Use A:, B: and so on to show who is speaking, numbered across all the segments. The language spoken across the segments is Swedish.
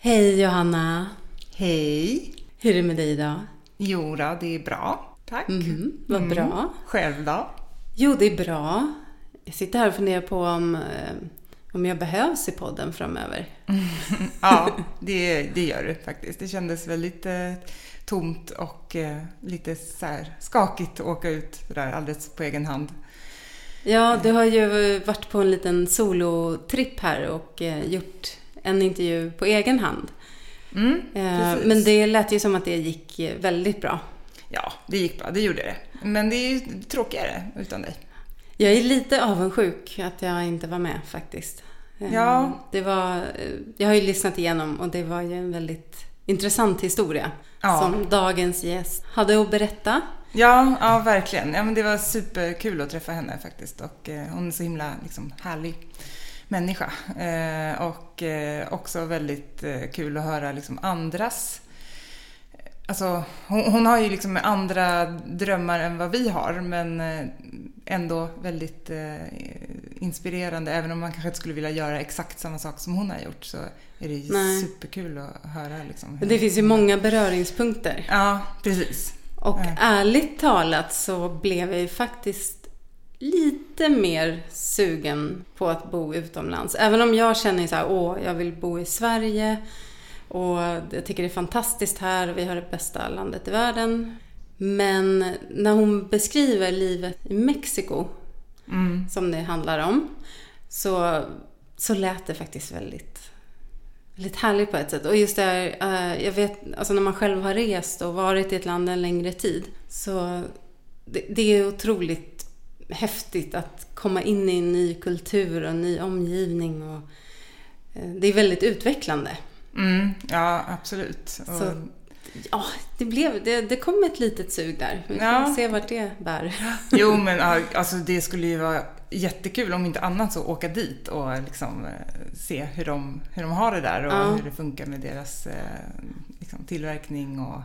A: Hej Johanna!
B: Hej!
A: Hur är det med dig idag?
B: Jo då, det är bra. Tack.
A: Mm, vad bra.
B: Själv då?
A: Jo, det är bra. Jag sitter här och funderar på om, eh, om jag behövs i podden framöver.
B: Ja, det, det gör du faktiskt. Det kändes väldigt eh, tomt och eh, lite så här skakigt att åka ut där alldeles på egen hand.
A: Ja, du har ju varit på en liten solotripp här och eh, gjort en intervju på egen hand.
B: Mm,
A: Eh. Men det lät ju som att det gick eh, väldigt bra.
B: Ja, det gick bra. Det gjorde det. Men det är ju tråkigare utan dig.
A: Jag är lite avundsjuk att jag inte var med faktiskt. Eh,
B: Ja.
A: Det var, jag har ju lyssnat igenom och det var ju en väldigt intressant historia
B: Ja.
A: som dagens gäst hade att berätta.
B: Ja, ja verkligen. Ja, men det var superkul att träffa henne faktiskt. Och hon är så himla liksom, härlig människa. Eh, och eh, också väldigt eh, kul att höra liksom, andras... Alltså, hon, hon har ju liksom andra drömmar än vad vi har, men ändå väldigt eh, inspirerande. Även om man kanske inte skulle vilja göra exakt samma sak som hon har gjort så är det ju
A: Nej.
B: superkul att höra. Liksom,
A: Det finns ju många beröringspunkter.
B: Ja, precis.
A: Och
B: Ja.
A: ärligt talat så blev jag ju faktiskt lite mer sugen på att bo utomlands. Även om jag känner så här, åh, jag vill bo i Sverige och jag tycker det är fantastiskt här och vi har det bästa landet i världen. Men när hon beskriver livet i Mexiko,
B: Mm.
A: som det handlar om, så, så lät det faktiskt väldigt, väldigt härligt på ett sätt. Och just det här, eh, jag vet, alltså när man själv har rest och varit i ett land en längre tid, så det, det är otroligt häftigt att komma in i en ny kultur och en ny omgivning. Och, eh, det är väldigt utvecklande.
B: Mm, ja, absolut. Och,
A: Så- Ja, det, blev, det, det kom ett litet sug där. Vi får
B: Ja.
A: se vart det bär.
B: Jo, men alltså, det skulle ju vara jättekul om inte annat så åka dit och liksom, eh, se hur de, hur de har det där och
A: Ja.
B: hur det funkar med deras eh, liksom, tillverkning. Och,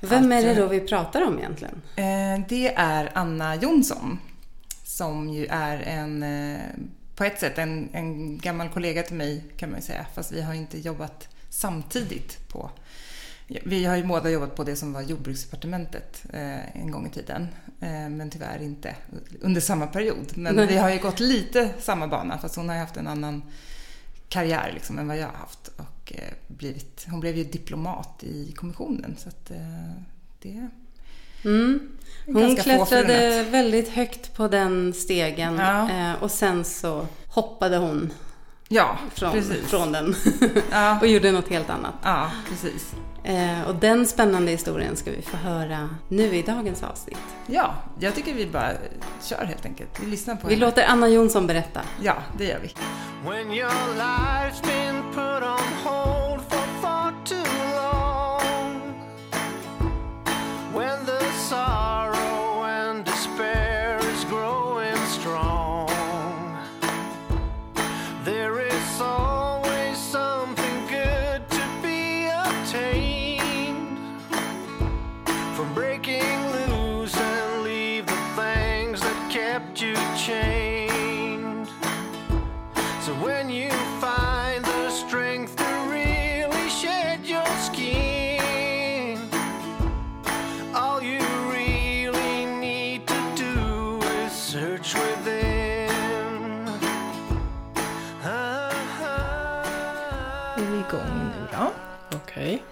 A: Vem är det
B: eh,
A: då vi pratar om egentligen?
B: Eh, det är Anna Jonsson som ju är en, eh, på ett sätt en, en gammal kollega till mig kan man ju säga. Fast vi har inte jobbat samtidigt på vi har ju båda jobbat på det som var jordbruksdepartementet eh, en gång i tiden. Eh, men tyvärr inte under samma period. Men
A: Nej.
B: vi har ju gått lite samma bana fast hon har ju haft en annan karriär liksom, än vad jag har haft. Och, blivit, hon blev ju diplomat i kommissionen. Så att, det
A: Mm. Hon
B: ganska
A: klättrade väldigt högt på den stegen
B: Ja.
A: eh, och sen så hoppade hon
B: Ja,
A: från,
B: precis.
A: från den
B: Ja,
A: och gjorde något helt annat.
B: ja, precis.
A: Eh, och den spännande historien ska vi få höra nu i dagens avsnitt.
B: Ja, jag tycker vi bara kör helt enkelt. Vi lyssnar på
A: Vi
B: henne.
A: låter Anna Jonsson berätta.
B: Ja, det gör vi. Är vi igång nu då?
C: Okej.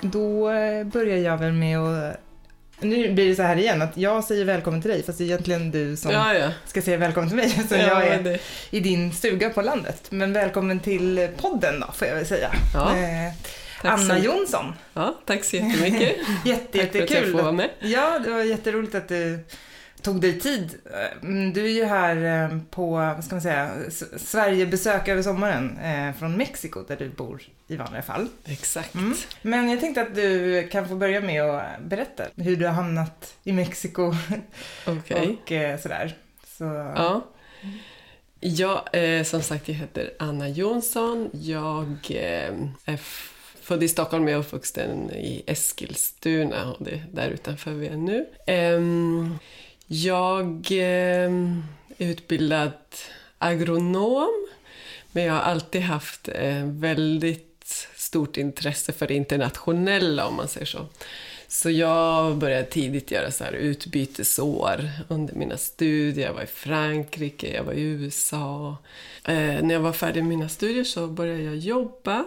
B: Då eh, börjar jag väl med att... Nu blir det så här igen att jag säger välkommen till dig fast det är egentligen du som
C: Ja, ja.
B: ska säga välkommen till mig. Så
C: ja
B: jag är
C: det,
B: i din stuga på landet. Men välkommen till podden då får jag väl säga. Eh, Anna. Jonsson.
C: ja, tack så jättemycket.
B: Jätte,
C: tack för att jag
B: jättekul.
C: får vara med.
B: Ja, det var jätteroligt att du tog dig tid. Mm, Du är ju här eh, på, vad ska man säga, Sverigebesök över sommaren eh, från Mexiko där du bor i vanliga fall.
C: Exakt.
B: Mm. Men jag tänkte att du kan få börja med att berätta hur du har hamnat i Mexiko
C: Okej.
B: och eh, sådär. Så,
C: Ja. Ja, eh, som sagt, jag heter Anna Jonsson. Jag eh, är född i Stockholm men jag uppvuxen i Eskilstuna och det är där utanför vi är nu. Ehm, jag är utbildad agronom men jag har alltid haft eh, väldigt stort intresse för det internationella om man säger så. Så jag började tidigt göra så här utbytesår under mina studier. Jag var i Frankrike, jag var i USA. Eh, när jag var färdig med mina studier så började jag jobba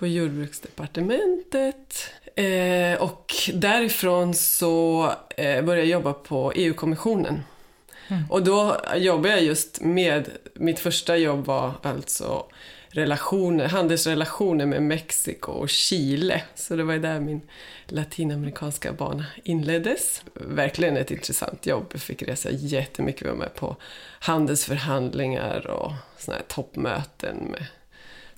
C: på jordbruksdepartementet. Eh, och därifrån så eh, började jag jobba på EU-kommissionen. Och då jobbade jag just med, mitt första jobb var alltså relationer, handelsrelationer med Mexiko och Chile. Så det var ju där min latinamerikanska bana inleddes. Verkligen ett intressant jobb. Jag fick resa jättemycket, var med på handelsförhandlingar och såna här toppmöten med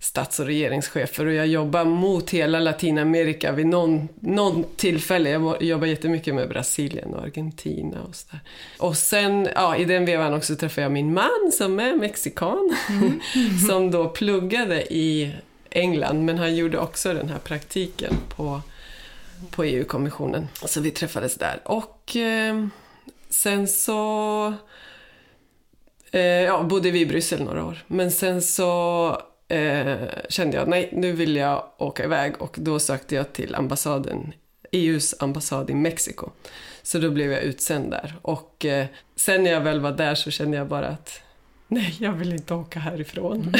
C: stats och regeringschefer och jag jobbar mot hela Latinamerika vid någon, någon tillfälle. Jag jobbar jättemycket med Brasilien och Argentina och sådär. Och sen, ja, i den vevan också träffade jag min man som är mexikan. som då pluggade i England, men han gjorde också den här praktiken på, på EU-kommissionen. Så vi träffades där. Och eh, sen så eh, ja, bodde vi i Bryssel några år. Men sen så eh, kände jag, nej, nu vill jag åka iväg och då sökte jag till ambassaden, EUs ambassad i Mexiko. Så då blev jag utsänd där och eh, sen när jag väl var där så kände jag bara att nej, jag vill inte åka härifrån.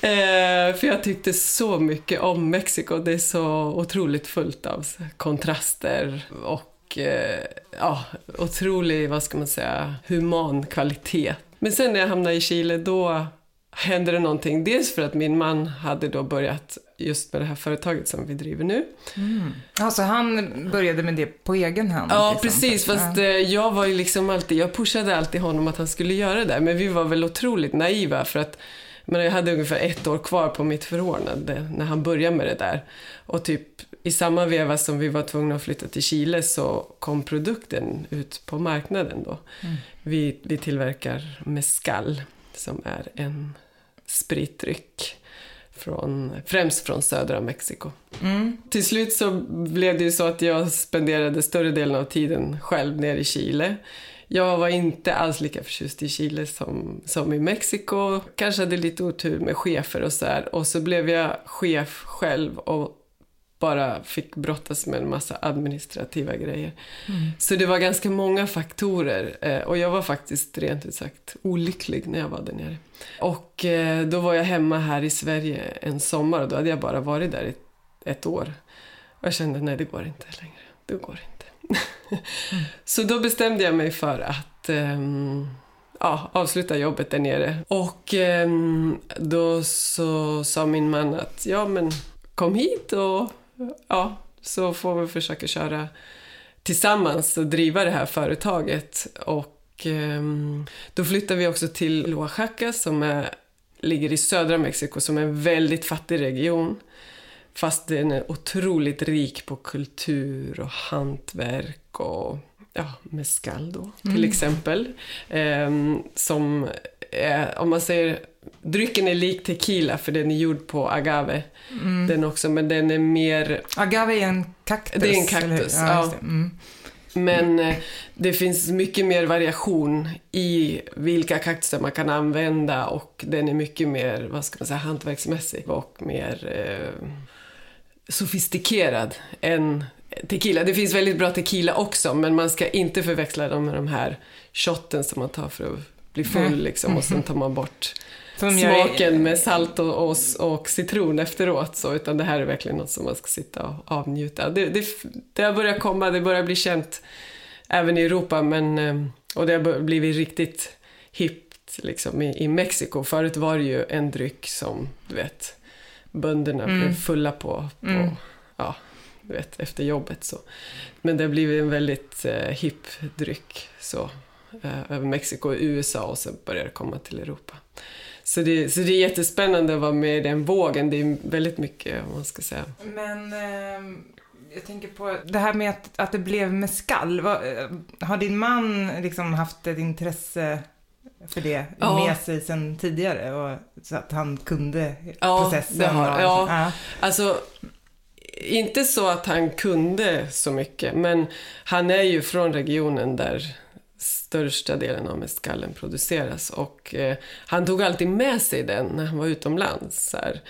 C: eh, för jag tyckte så mycket om Mexiko, det är så otroligt fullt av kontraster och eh, ja, otrolig, vad ska man säga, human kvalitet. Men sen när jag hamnade i Chile då hände det någonting. Dels för att min man hade då börjat just med det här företaget som vi driver nu.
B: Alltså han började med det på egen hand?
C: Ja,
B: liksom.
C: precis. Fast eh, jag var ju liksom alltid, jag pushade alltid honom att han skulle göra det. Men vi var väl otroligt naiva för att men jag hade ungefär ett år kvar på mitt förordnande när han började med det där. Och typ i samma veva som vi var tvungna att flytta till Chile så kom produkten ut på marknaden då. Vi, vi tillverkar mescal som är en spritdryck. Från, främst från södra Mexiko. Till slut så blev det ju så att jag spenderade större delen av tiden själv nere i Chile. Jag var inte alls lika förtjust i Chile som, som i Mexiko. Kanske hade lite otur med chefer och så här. Och så blev jag chef själv och bara fick brottas med en massa administrativa grejer. Så det var ganska många faktorer eh, och jag var faktiskt rent ut sagt olycklig när jag var där nere. Och eh, då var jag hemma här i Sverige en sommar och då hade jag bara varit där ett, ett år. Och jag kände, nej det går inte längre. Det går inte. Så då bestämde jag mig för att ehm, ja, avsluta jobbet där nere. Och ehm, då så sa min man att ja men kom hit och ja, så får vi försöka köra tillsammans och driva det här företaget. Och ehm, då flyttade vi också till Oaxaca som är, ligger i södra Mexiko som är en väldigt fattig region. Fast den är otroligt rik på kultur och hantverk och ja, mescal då till exempel. Ehm, som är, om man säger, drycken är lik tequila för den är gjord på agave. Den också, men den är mer
B: Agave är en kaktus?
C: Det är en
B: eller
C: kaktus,
B: Ja,
C: ja.
B: det. Mm.
C: Men eh, det finns mycket mer variation i vilka kaktusar man kan använda och den är mycket mer, vad ska man säga, hantverksmässig och mer eh, sofistikerad än tequila. Det finns väldigt bra tequila också men man ska inte förväxla dem med de här shotten som man tar för att bli full liksom och sen tar man bort Smaken med salt och, och, och citron efteråt. Så, utan det här är verkligen något som man ska sitta och avnjuta. Det, det, det har börjat komma, det börjar bli känt även i Europa men, eh, och det har blivit riktigt hippt liksom, i, i Mexiko. Förut var det ju en dryck som, du vet, bönderna blev fulla på, på
B: Mm.
C: ja, du vet, efter jobbet. Så. Men det har blivit en väldigt eh, hipp dryck så, eh, över Mexiko och USA och sen börjar det komma till Europa. Så det, så det är jättespännande att vara med i den vågen. Det är väldigt mycket, vad man ska säga.
B: Men ehm, jag tänker på det här med att, att det blev mescal. Vad, eh, har din man liksom haft ett intresse för det
C: Ja.
B: med sig sedan tidigare? Och, så att han kunde
C: Ja,
B: processen?
C: det har-
B: och,
C: ja.
B: ja.
C: Alltså, inte så att han kunde så mycket, men han är ju från regionen där största delen av mescalen produceras och eh, han tog alltid med sig den när han var utomlands. Så här.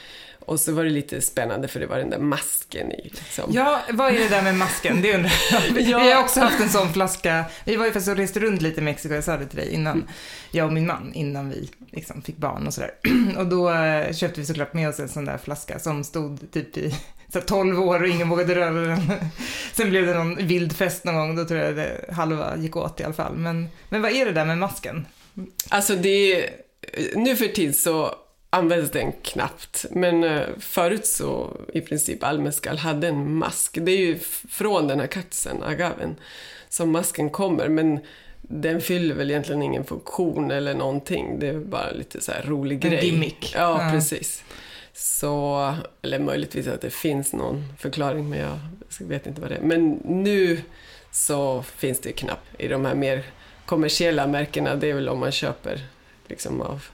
C: Och så var det lite spännande för det var den där masken i. Liksom.
B: Ja, vad är det där med masken? Det undrar jag.
C: Ja.
B: Vi har också haft en sån flaska. Vi var ju faktiskt och reste runt lite i Mexiko, jag sa det till dig innan, jag och min man, innan vi liksom fick barn och sådär. Och då eh, köpte vi såklart med oss en sån där flaska som stod typ i så här 12 år och ingen vågade röra den. Sen blev det någon vild fest någon gång, då tror jag det halva gick åt i alla fall. Men, men vad är det där med masken?
C: Alltså det är, nu för tid så används den knappt. Men eh, förut så i princip all mezcal hade en mask. Det är ju från den här kaktusen, agaven, som masken kommer. Men den fyller väl egentligen ingen funktion eller någonting. Det är bara lite så här rolig
B: En
C: grej.
B: gimmick.
C: Ja,
B: Ja.
C: precis. Så, eller möjligtvis att det finns någon förklaring, men jag vet inte vad det är. Men nu så finns det ju knappt i de här mer kommersiella märkena. Det är väl om man köper liksom av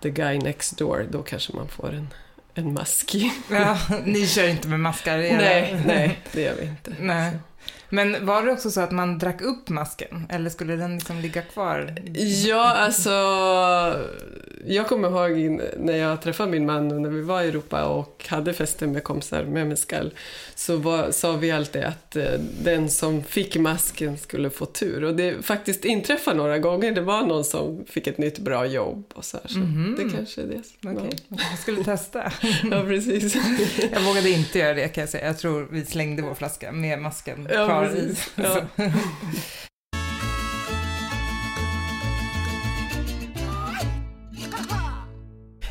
C: the guy next door, då kanske man får en, en mask.
B: Ja, ni kör inte med maskar?
C: nej, nej, det gör vi inte.
B: Nej. Men var det också så att man drack upp masken? Eller skulle den liksom ligga kvar?
C: Ja, alltså... Jag kommer ihåg när jag träffade min man och när vi var i Europa och hade fester med kompisar med mezcal så var, sa vi alltid att eh, den som fick masken skulle få tur. Och det faktiskt inträffade några gånger. Det var någon som fick ett nytt bra jobb och så här. Så
B: Mhm.
C: det kanske är det.
B: Okej, jag skulle testa.
C: Ja, ja, precis.
B: Jag vågade inte göra det kan jag säga. Jag tror vi slängde vår flaska med masken
C: Ja,
B: kvar
C: precis. Ja.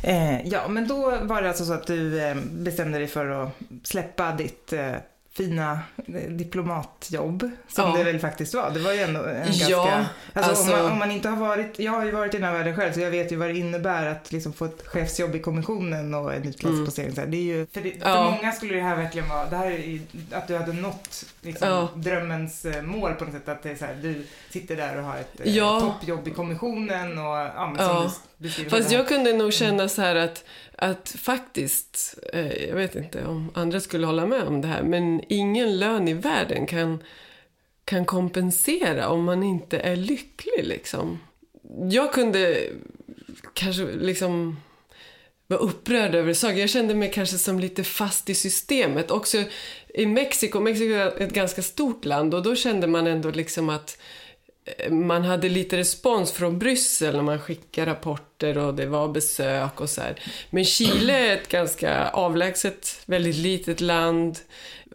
B: Eh, ja, men då var det alltså så att du eh, bestämde dig för att släppa ditt eh, fina eh, diplomatjobb, som
C: Ja.
B: det väl faktiskt var. Det var ju ändå en
C: Ja,
B: ganska... Alltså,
C: alltså-
B: Om, man, om man inte har varit... Jag har ju varit i den här världen själv, så jag vet ju vad det innebär att liksom få ett chefsjobb i kommissionen och en utlandsplacering. Så här. Det är ju, för, det, för
C: Ja.
B: många skulle det här verkligen vara... Det här är ju, att du hade nått liksom,
C: Ja.
B: drömmens eh, mål på något sätt. Att det är så här, du sitter där och har ett eh,
C: Ja.
B: toppjobb i kommissionen och ja, men som
C: Ja.
B: du
C: Fast jag kunde nog känna så här att, att faktiskt, eh, jag vet inte om andra skulle hålla med om det här, men ingen lön i världen kan, kan kompensera om man inte är lycklig liksom. Jag kunde kanske liksom vara upprörd över saker. Jag kände mig kanske som lite fast i systemet. Också i Mexiko, Mexiko är ett ganska stort land och då kände man ändå liksom att man hade lite respons från Bryssel när man skickade rapporter och det var besök och så här. Men Chile är ett ganska avlägset, väldigt litet land.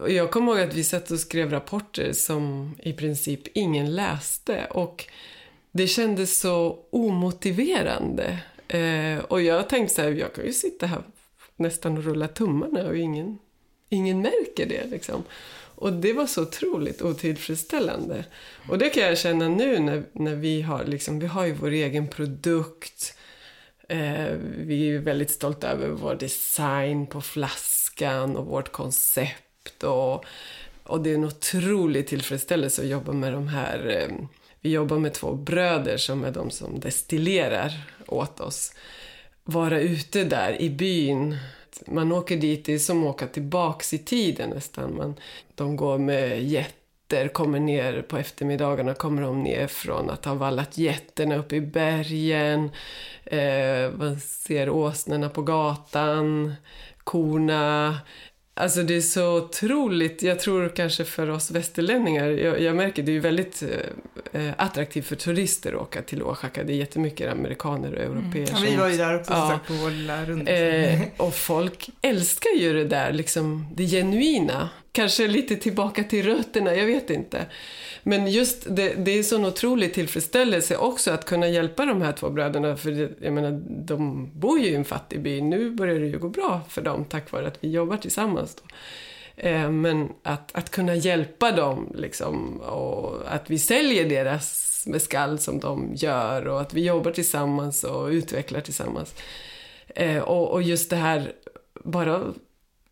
C: Och jag kommer ihåg att vi satt och skrev rapporter som i princip ingen läste. Och det kändes så omotiverande. Eh, och jag tänkte så här, jag kan ju sitta här nästan och rulla tummarna och ingen, ingen märker det liksom. Och det var så otroligt otillfredsställande. Och det kan jag känna nu när, när vi har liksom, vi har ju vår egen produkt. Eh, vi är väldigt stolta över vår design på flaskan och vårt koncept. Och, och det är en otrolig tillfredsställelse att jobba med de här eh, vi jobbar med två bröder som är de som destillerar åt oss. Vara ute där i byn. Man åker dit, det är som att åka tillbaks i tiden nästan. Man, de går med jätter, kommer ner på eftermiddagarna, kommer de ner från att ha vallat jätterna uppe i bergen. Eh, man ser åsnorna på gatan, korna. Alltså det är så otroligt, jag tror kanske för oss västerlänningar, jag, jag märker det är ju väldigt eh, eh, attraktivt för turister att åka till Oaxaca. Det är jättemycket amerikaner och europeer
B: Ja,
C: som
B: vi var ju där också
C: Ja.
B: på vår lilla runda.
C: Eh, och folk älskar ju det där, liksom det genuina. Kanske lite tillbaka till rötterna, jag vet inte. Men just det, det är sån otrolig tillfredsställelse också att kunna hjälpa de här två bröderna. För det, jag menar, de bor ju i en fattig by. Nu börjar det ju gå bra för dem tack vare att vi jobbar tillsammans. Då. Eh, men att, att kunna hjälpa dem liksom, och att vi säljer deras mezcal som de gör och att vi jobbar tillsammans och utvecklar tillsammans. Eh, och, och just det här, bara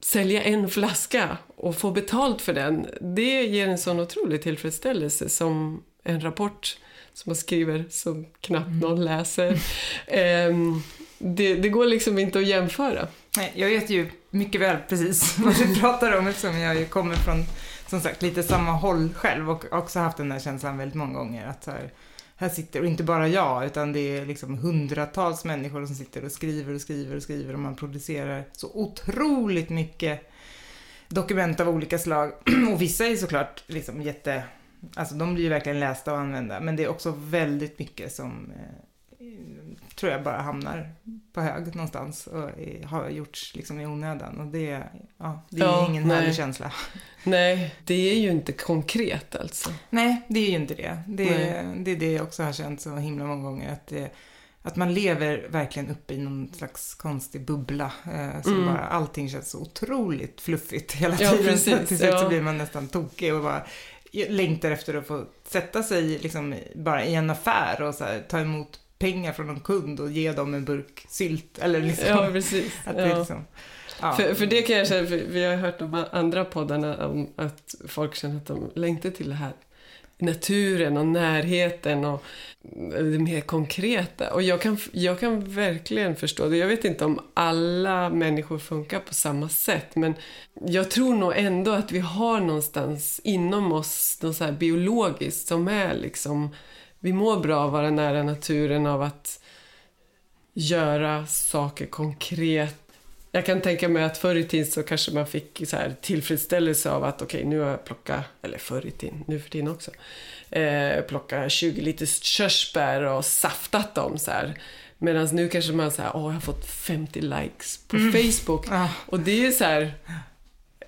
C: sälja en flaska och få betalt för den, det ger en sån otrolig tillfredsställelse som en rapport som man skriver som knappt någon läser. Ehm, det, det går liksom inte att jämföra.
B: Nej, jag vet ju mycket väl precis vad du pratar om eftersom jag ju kommer från, som sagt, lite samma håll själv och också haft den där känslan väldigt många gånger att så här, här sitter, och inte bara jag, utan det är liksom hundratals människor som sitter och skriver och skriver och skriver och man producerar så otroligt mycket dokument av olika slag. och vissa är såklart liksom jätte, alltså de blir ju verkligen lästa och använda, men det är också väldigt mycket som eh, tror jag bara hamnar på hög någonstans och har gjorts liksom i onödan. Och det, ja, det är
C: Ja,
B: ingen
C: nej.
B: härlig känsla.
C: Nej, det är ju inte konkret alltså.
B: Nej, det är ju inte det. Det,
C: Nej.
B: det är det jag också har känt så himla många gånger. Att, det, att man lever verkligen uppe i någon slags konstig bubbla. Eh, som
C: Mm.
B: bara, allting känns så otroligt fluffigt hela
C: Ja,
B: tiden.
C: precis,
B: Till slut så
C: ja.
B: blir man nästan tokig och bara längtar efter att få sätta sig liksom, bara i en affär och så här, ta emot pengar från någon kund och ge dem en burk sylt. Eller liksom,
C: Ja, precis.
B: att det
C: Ja.
B: liksom, ja.
C: För, för det kan jag känna, vi har hört de andra poddarna om att folk känner att de längtar till det här naturen och närheten och det mer konkreta. Och jag kan, jag kan verkligen förstå det. Jag vet inte om alla människor funkar på samma sätt, men jag tror nog ändå att vi har någonstans inom oss något så här biologiskt som är liksom, vi mår bra av att vara nära naturen, av att göra saker konkret. Jag kan tänka mig att förr i tiden så kanske man fick så här tillfredsställelse av att okej, nu har jag plockat, eller förr i tiden, nu för tiden också, eh, plockat 20 liter körsbär och saftat dem så här. Medan nu kanske man säger, åh, jag har fått 50 likes på Facebook.
B: Ja.
C: Och det är så här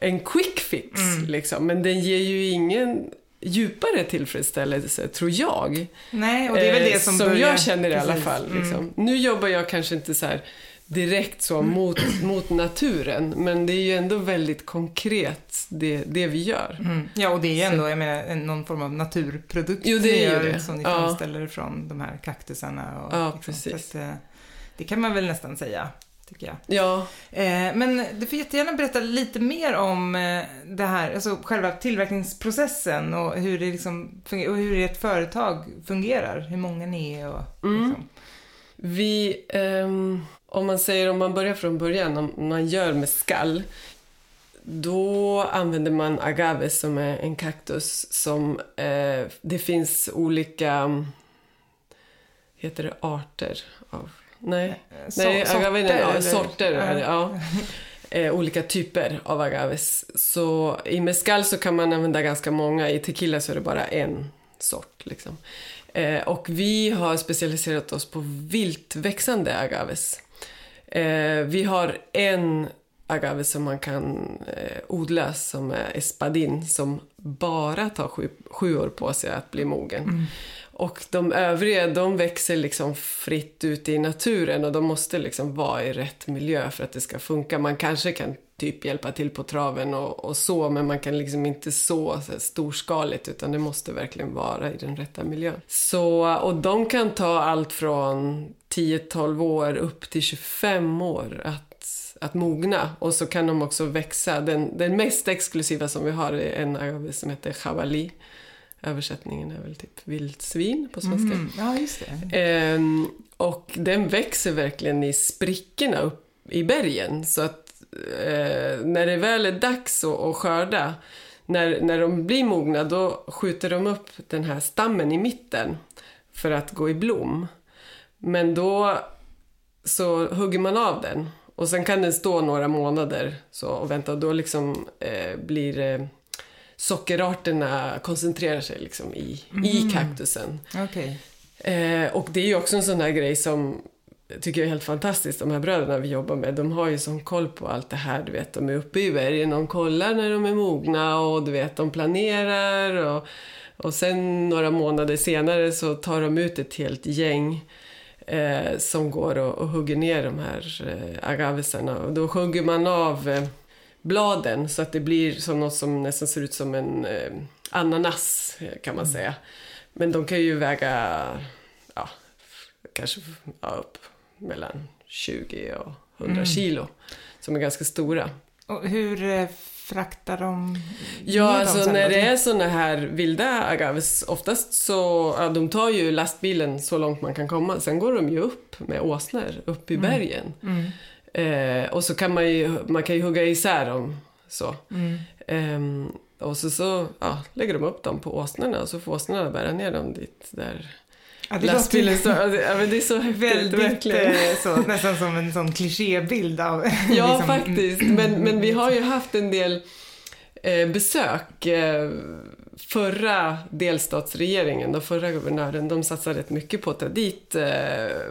C: en quick fix, liksom. Men den ger ju ingen djupare tillfredsställelse, tror jag.
B: Nej, och det är väl det
C: Eh,
B: som,
C: som
B: börjar...
C: jag känner i alla fall.
B: Mm.
C: Liksom. Nu jobbar jag kanske inte så direkt så mot, mot naturen, men det är ju ändå väldigt konkret det, det vi gör.
B: Mm. Ja, och det är ju ändå jag menar, en- någon form av naturprodukt
C: Jo, det är ju det.
B: som ni
C: Ja.
B: framställer från de här kaktusarna. Och,
C: Ja,
B: liksom.
C: precis.
B: Att, eh, det kan man väl nästan säga, tycker jag.
C: Ja,
B: Eh, men du får jättegärna berätta lite mer om eh, det här, alltså själva tillverkningsprocessen och hur det liksom fungerar, och hur ert företag fungerar, hur många ni är och
C: Mm.
B: liksom.
C: vi, ehm, om man säger om man börjar från början, om man gör med skall, då använder man agave som är en kaktus som, eh, det finns olika, heter det arter av? Nej, Nej, agave är
B: eller?
C: sorter.
B: Ja.
C: är det, Ja. Eh, olika typer av agaves. Så i mezcal så kan man använda ganska många. I tequila så är det bara en sort. Liksom. Eh, och vi har specialiserat oss på viltväxande agaves. Eh, vi har en agave som man kan eh, odla som är espadin som bara tar sju, sju år på sig att bli mogen. Och de övriga de växer liksom fritt ute i naturen och de måste liksom vara i rätt miljö för att det ska funka. Man kanske kan typ hjälpa till på traven och, och så men man kan liksom inte så, så storskaligt utan det måste verkligen vara i den rätta miljön. Så, och de kan ta allt från 10-12 år upp till 25 år att, att mogna och så kan de också växa. Den, den mest exklusiva som vi har är en agave som heter javali. Översättningen är väl typ vildsvin på svenska.
B: Mm. Ja, just det.
C: Ehm, och den växer verkligen i sprickorna upp i bergen. Så att eh, när det väl är dags att, skörda, när, när de blir mogna, då skjuter de upp den här stammen i mitten för att gå i blom. Men då så hugger man av den och sen kan den stå några månader så, och vänta och då liksom eh, blir eh, sockerarterna koncentrerar sig liksom i, i kaktusen.
B: Okej.
C: Eh, och det är ju också en sån här grej som jag tycker är helt fantastiskt. De här bröderna vi jobbar med, de har ju sån koll på allt det här. Du vet, de är uppe i bergen, de kollar när de är mogna och du vet, de planerar. Och, och sen några månader senare så tar de ut ett helt gäng eh, som går och, och hugger ner de här eh, agavesarna. Och då hugger man av eh, bladen så att det blir som något som nästan ser ut som en eh, ananas eh, kan man säga. Men de kan ju väga ja, kanske ja, upp mellan 20 och 100 kilo. Som är ganska stora.
B: Och hur eh, fraktar de
C: Ja,
B: dem
C: alltså
B: sen
C: när det är såna här vilda agaves, oftast så, ja, de tar ju lastbilen så långt man kan komma. Sen går de ju upp med åsnor, upp i bergen.
B: Mm.
C: Eh, och så kan man ju, man kan ju hugga isär dem så.
B: Mm.
C: Ehm, och så, så ja, lägger de upp dem på åsnorna och så får åsnorna bära ner dem dit där
B: Ja, det
C: lastbilen
B: låter-
C: står... Ja, men det är så
B: Väldigt eh, så, nästan som en sån klichébild av...
C: Ja,
B: liksom,
C: faktiskt. Men, men vi har ju haft en del eh, besök. Eh, förra delstatsregeringen, den förra guvernören, de satsade rätt mycket på att ta dit eh,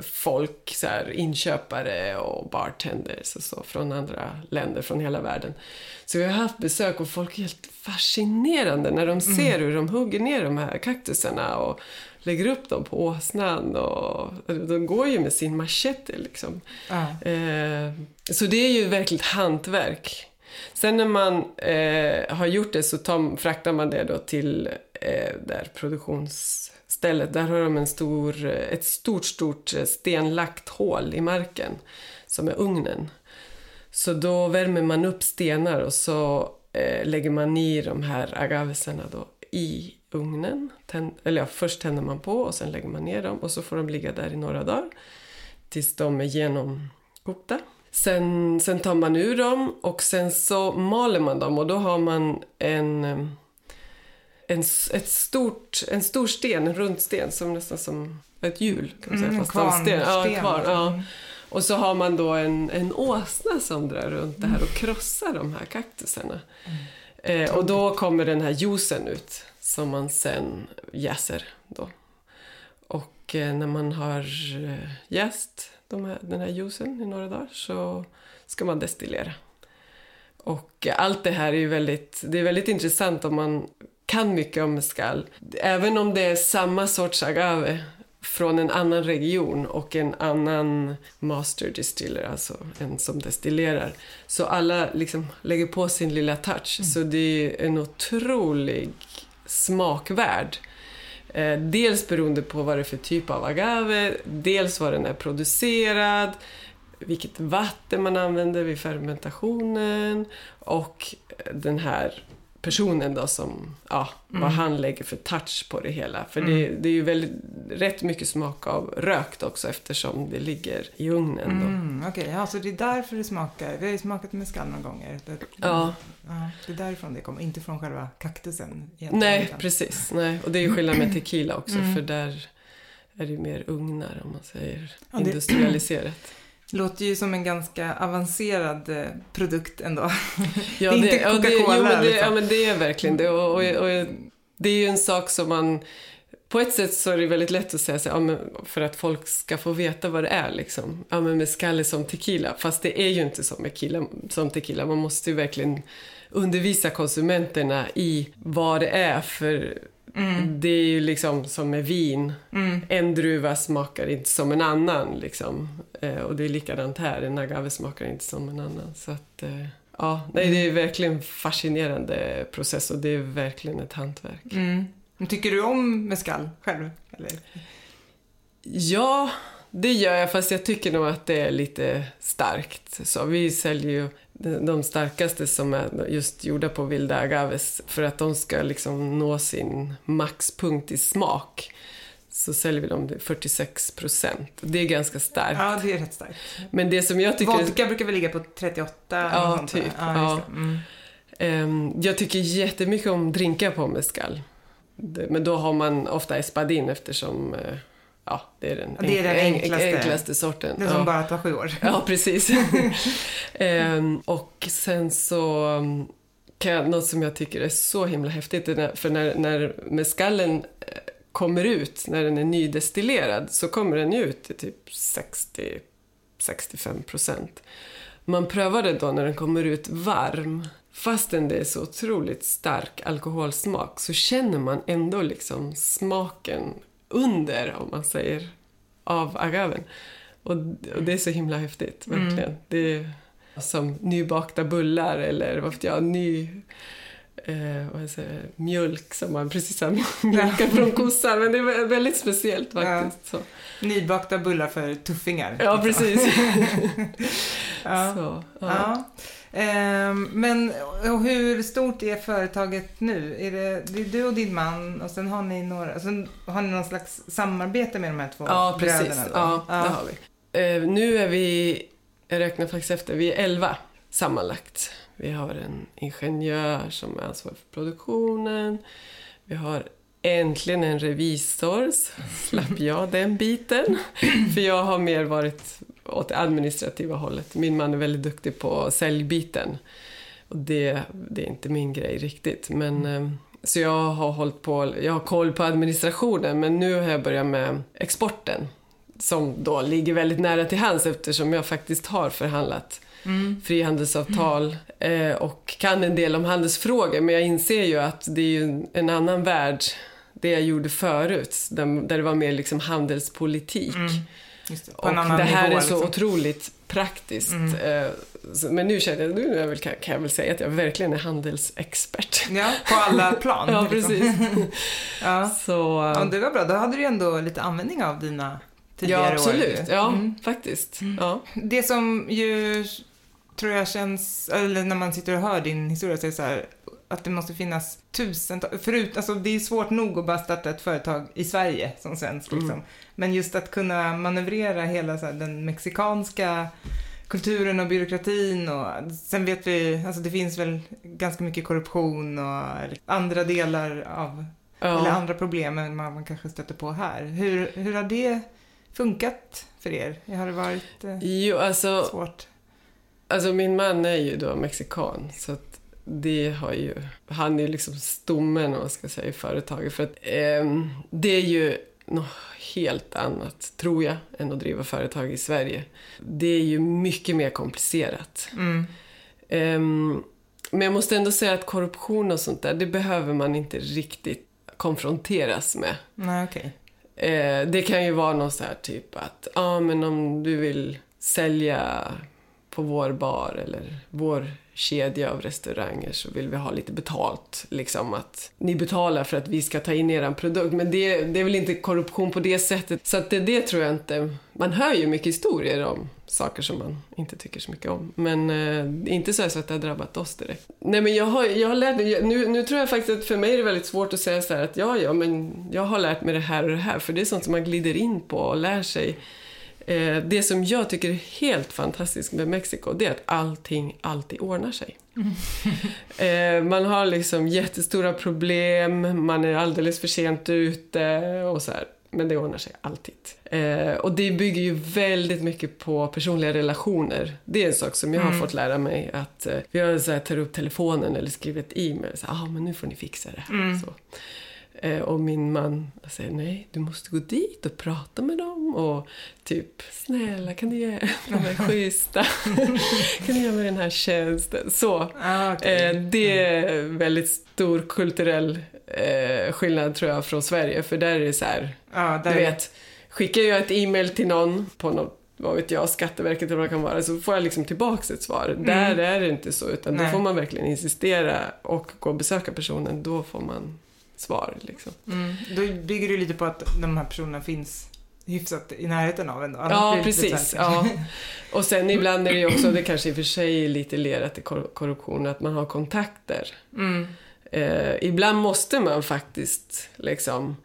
C: folk, så här, inköpare och bartenders och så från andra länder, från hela världen. Så vi har haft besök och folk är helt fascinerande när de ser hur de hugger ner de här kaktusarna och lägger upp dem på åsnan. Och, de går ju med sin machete liksom. Eh, så det är ju verkligen hantverk. Sen när man eh, har gjort det så tar, fraktar man det då till eh, där produktionsstället. Där har de en stor, eh, ett stort, stort eh, stenlagt hål i marken som är ugnen. Så då värmer man upp stenar och så eh, lägger man i de här agavesarna då i ugnen. Tänd, eller ja, först tänder man på och sen lägger man ner dem och så får de ligga där i några dagar tills de är genomkokta. Sen, sen tar man ur dem och sen så maler man dem och då har man en, en, ett stort, en stor sten, en rund sten som nästan som ett hjul. Kan man säga,
B: Mm,
C: fast av sten. Ja, en
B: kvarnsten.
C: kvarn, ja.
B: Mm.
C: Och så har man då en, en åsna som drar runt det här och krossar de här kaktusarna. Eh, och då kommer den här juicen ut som man sen jäser då. Och eh, när man har eh, jäst de här, den här juicen i några dagar så ska man destillera. Och allt det här är ju väldigt, det är väldigt intressant om man kan mycket om mezcal. Även om det är samma sorts agave från en annan region och en annan master distiller, alltså en som destillerar. Så alla liksom lägger på sin lilla touch. Så det är en otrolig smakvärld. Eh, dels beroende på vad det är för typ av agave, dels var den är producerad, vilket vatten man använder vid fermentationen och den här personen då som, ja, vad han lägger för touch på det hela. För det, det är ju väldigt, rätt mycket smak av rökt också eftersom det ligger i ugnen då.
B: Mm, Okej, ja, så det är därför det smakar. Vi har ju smakat mescal några gånger. Det,
C: Ja.
B: ja, det är därifrån det kommer, inte från själva kaktusen.
C: Nej, precis. Nej. Och det är ju skillnad med tequila också för där är det ju mer ugnar om man säger
B: Ja, det-
C: industrialiserat.
B: Låter ju som en ganska avancerad eh, produkt ändå.
C: Ja,
B: Det är inte
C: ja,
B: Coca-Cola,
C: det,
B: liksom.
C: ja, men det är verkligen det. Och, och, och det är ju en sak som man... På ett sätt så är det väldigt lätt att säga så, ja, men för att folk ska få veta vad det är. Liksom. Ja, men mezcal är som tequila. Fast det är ju inte som, tequila, som tequila. Man måste ju verkligen undervisa konsumenterna i vad det är. För det är ju liksom som med vin.
B: Mm.
C: En druva smakar inte som en annan. Liksom. Eh, och det är likadant här. En agave smakar inte som en annan. Så att, eh, ja, nej, det är verkligen en fascinerande process och det är verkligen ett hantverk.
B: Mm. Tycker du om mescal själv? Eller?
C: Ja, det gör jag fast jag tycker nog att det är lite starkt. Så vi säljer ju de starkaste som är just gjorda på vilda agaves för att de ska liksom nå sin maxpunkt i smak. Så säljer vi dem till 46 procent. Det är ganska starkt.
B: Ja, det är rätt starkt.
C: Men det som jag tycker...
B: Vodka brukar väl ligga på 38?
C: Ja, typ.
B: Ja,
C: Ja.
B: Mm.
C: Ehm, jag tycker jättemycket om drinkar på mezcal. Men då har man ofta espadin eftersom eh, ja, det är den,
B: det är den
C: enk-
B: enklaste.
C: enklaste sorten.
B: Det som
C: ja.
B: bara tar sju år.
C: Ja, precis. Ehm, och sen så um, kan jag, något som jag tycker är så himla häftigt, när, för när, när mezcalen eh, kommer ut, när den är nydestillerad, så kommer den ut till typ 60-65 procent. Man prövar det då när den kommer ut varm. Fastän det är så otroligt stark alkoholsmak så känner man ändå liksom smaken under, om man säger, av agaven. Och, och det är så himla häftigt, verkligen. Det är som nybakta bullar eller vad vet jag, ny eh, vad säger, mjölk som man precis har mjölkat från kossan. Men det är väldigt speciellt faktiskt. Så.
B: Nybakta bullar för tuffingar.
C: Ja, precis.
B: Ja.
C: Så, ja.
B: Ja. Ehm, men och hur stort är företaget nu? Är det, det är du och din man och sen har ni några, alltså, har ni någon slags samarbete med de här två
C: Ja, precis.
B: då?
C: Ja, det har vi. Eh, nu är vi, jag räknar faktiskt efter, vi är 11 sammanlagt. Vi har en ingenjör som är ansvarig för produktionen. Vi har äntligen en revisor, slapp jag den biten. För jag har mer varit åt det administrativa hållet. Min man är väldigt duktig på säljbiten. Och det, det är inte min grej riktigt. Men, eh, så jag har hållit på, jag har koll på administrationen men nu har jag börjat med exporten. Som då ligger väldigt nära till hands eftersom jag faktiskt har förhandlat frihandelsavtal eh, och kan en del om handelsfrågor. Men jag inser ju att det är en annan värld, det jag gjorde förut, där, det var mer liksom handelspolitik.
B: Just det,
C: Och det här
B: nivå,
C: är så
B: liksom.
C: otroligt praktiskt. Eh, så- Men nu känner jag, nu är jag väl, kan, jag väl säga att jag verkligen är handelsexpert.
B: Ja, på alla plan.
C: Ja,
B: liksom.
C: precis.
B: Ja.
C: Så,
B: ja, det var bra. Då hade du ändå lite användning av dina tidigare
C: ja,
B: år.
C: absolut.
B: ju.
C: Ja,
B: Mm.
C: faktiskt. Ja.
B: Det som ju tror jag känns, eller när man sitter och hör din historia, så är det så här att det måste finnas tusentals, förut, alltså det är svårt nog att bara starta ett företag i Sverige som svensk liksom.
C: Mm.
B: Men just att kunna manövrera hela så här, den mexikanska kulturen och byråkratin och sen vet vi, alltså det finns väl ganska mycket korruption och andra delar av, eller
C: Ja.
B: andra problem än man, man kanske stöter på här. Hur, hur har det funkat för er? Har det varit eh,
C: Jo, alltså,
B: svårt?
C: alltså min man är ju då mexikan. Så att det har ju, han är ju liksom stommen om man ska säga i företaget. För att ehm, det är ju något helt annat, tror jag, än att driva företag i Sverige. Det är ju mycket mer komplicerat.
B: Mm.
C: Ehm, men jag måste ändå säga att korruption och sånt där, det behöver man inte riktigt konfronteras med.
B: Nej, okej.
C: Eh, det kan ju vara något så här typ att, ja ah, men om du vill sälja på vår bar eller vår kedja av restauranger så vill vi ha lite betalt. Liksom att ni betalar för att vi ska ta in er produkt. Men det, det är väl inte korruption på det sättet. Så att det, det tror jag inte. Man hör ju mycket historier om saker som man inte tycker så mycket om. Men eh, inte så att det har drabbat oss direkt. Nej men jag har, jag har lärt mig, nu, nu tror jag faktiskt att för mig är det väldigt svårt att säga så här att ja, ja, men jag har lärt mig det här och det här. För det är sånt som man glider in på och lär sig. Eh, det som jag tycker är helt fantastiskt med Mexiko, det är att allting alltid ordnar sig. eh, man har liksom jättestora problem, man är alldeles för sent ute och så här. Men det ordnar sig alltid. Eh, och det bygger ju väldigt mycket på personliga relationer. Det är en sak som jag har fått lära mig. Att eh, jag så här, tar upp telefonen eller skriver ett e-mail. Ja, ah, men nu får ni fixa det här. Så. Eh, och min man säger nej, du måste gå dit och prata med dem och typ snälla kan du ge de här schyssta, kan du göra mig den här tjänsten? Så.
B: Ah, okej.
C: Eh, det är väldigt stor kulturell eh, skillnad tror jag från Sverige för där är det så här, du
B: där,
C: vet, skickar jag ett e-mail till någon på något vad vet jag, Skatteverket eller vad det kan vara, så får jag liksom tillbaks ett svar. Där är det inte så, utan
B: Nej.
C: då får man verkligen insistera och gå och besöka personen, då får man svar liksom.
B: mm, då bygger du lite på att de här personerna finns hyfsat i närheten av en då. Annars
C: Ja, precis. Ja. Och sen ibland är det ju också, det kanske i och för sig är lite lerat i kor- korruption, att man har kontakter.
B: Mm.
C: Eh, ibland måste man faktiskt liksom,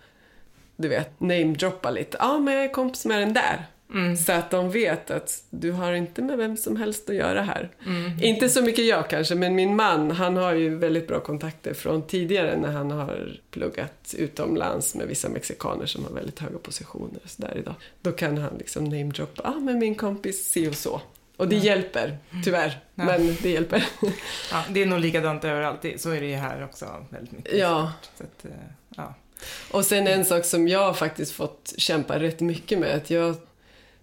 C: du vet, namedroppa lite. Ja, men jag är kompis med den där.
B: Mm.
C: Så att de vet att du har inte med vem som helst att göra här.
B: Mm.
C: Inte så mycket jag kanske, men min man han har ju väldigt bra kontakter från tidigare när han har pluggat utomlands med vissa mexikaner som har väldigt höga positioner och så där idag. Då kan han liksom namedroppa, ja ah, men min kompis si och så. Och det hjälper, tyvärr.
B: Ja.
C: Men det hjälper.
B: Ja, det är nog likadant överallt. Så är det ju här också väldigt mycket.
C: Ja.
B: Att, eh, ja.
C: Och sen en sak som jag faktiskt fått kämpa rätt mycket med, att jag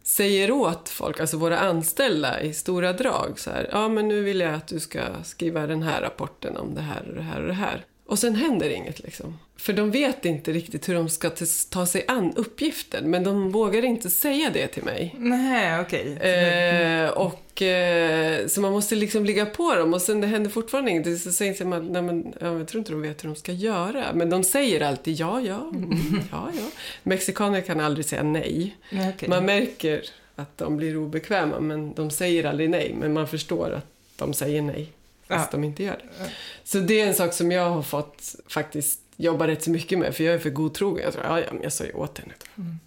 C: säger åt folk, alltså våra anställda i stora drag, så här, ja men nu vill jag att du ska skriva den här rapporten om det här och det här och det här. Och sen händer inget liksom. För de vet inte riktigt hur de ska ta sig an uppgiften, men de vågar inte säga det till mig.
B: Nej, okej.
C: Eh, och, eh, så man måste liksom ligga på dem och sen det händer fortfarande inget. Så säger man, nej men ja, jag tror inte de vet hur de ska göra. Men de säger alltid ja, ja, mm, ja, ja. Mexikaner kan aldrig säga nej.
B: Nej, okej.
C: Man märker att de blir obekväma men de säger aldrig nej. Men man förstår att de säger nej fast
B: Ja.
C: de inte gör det. Så det är en sak som jag har fått faktiskt jobba rätt så mycket med för jag är för godtrogen. Jag tror, ja, ja men jag sa ju åt henne.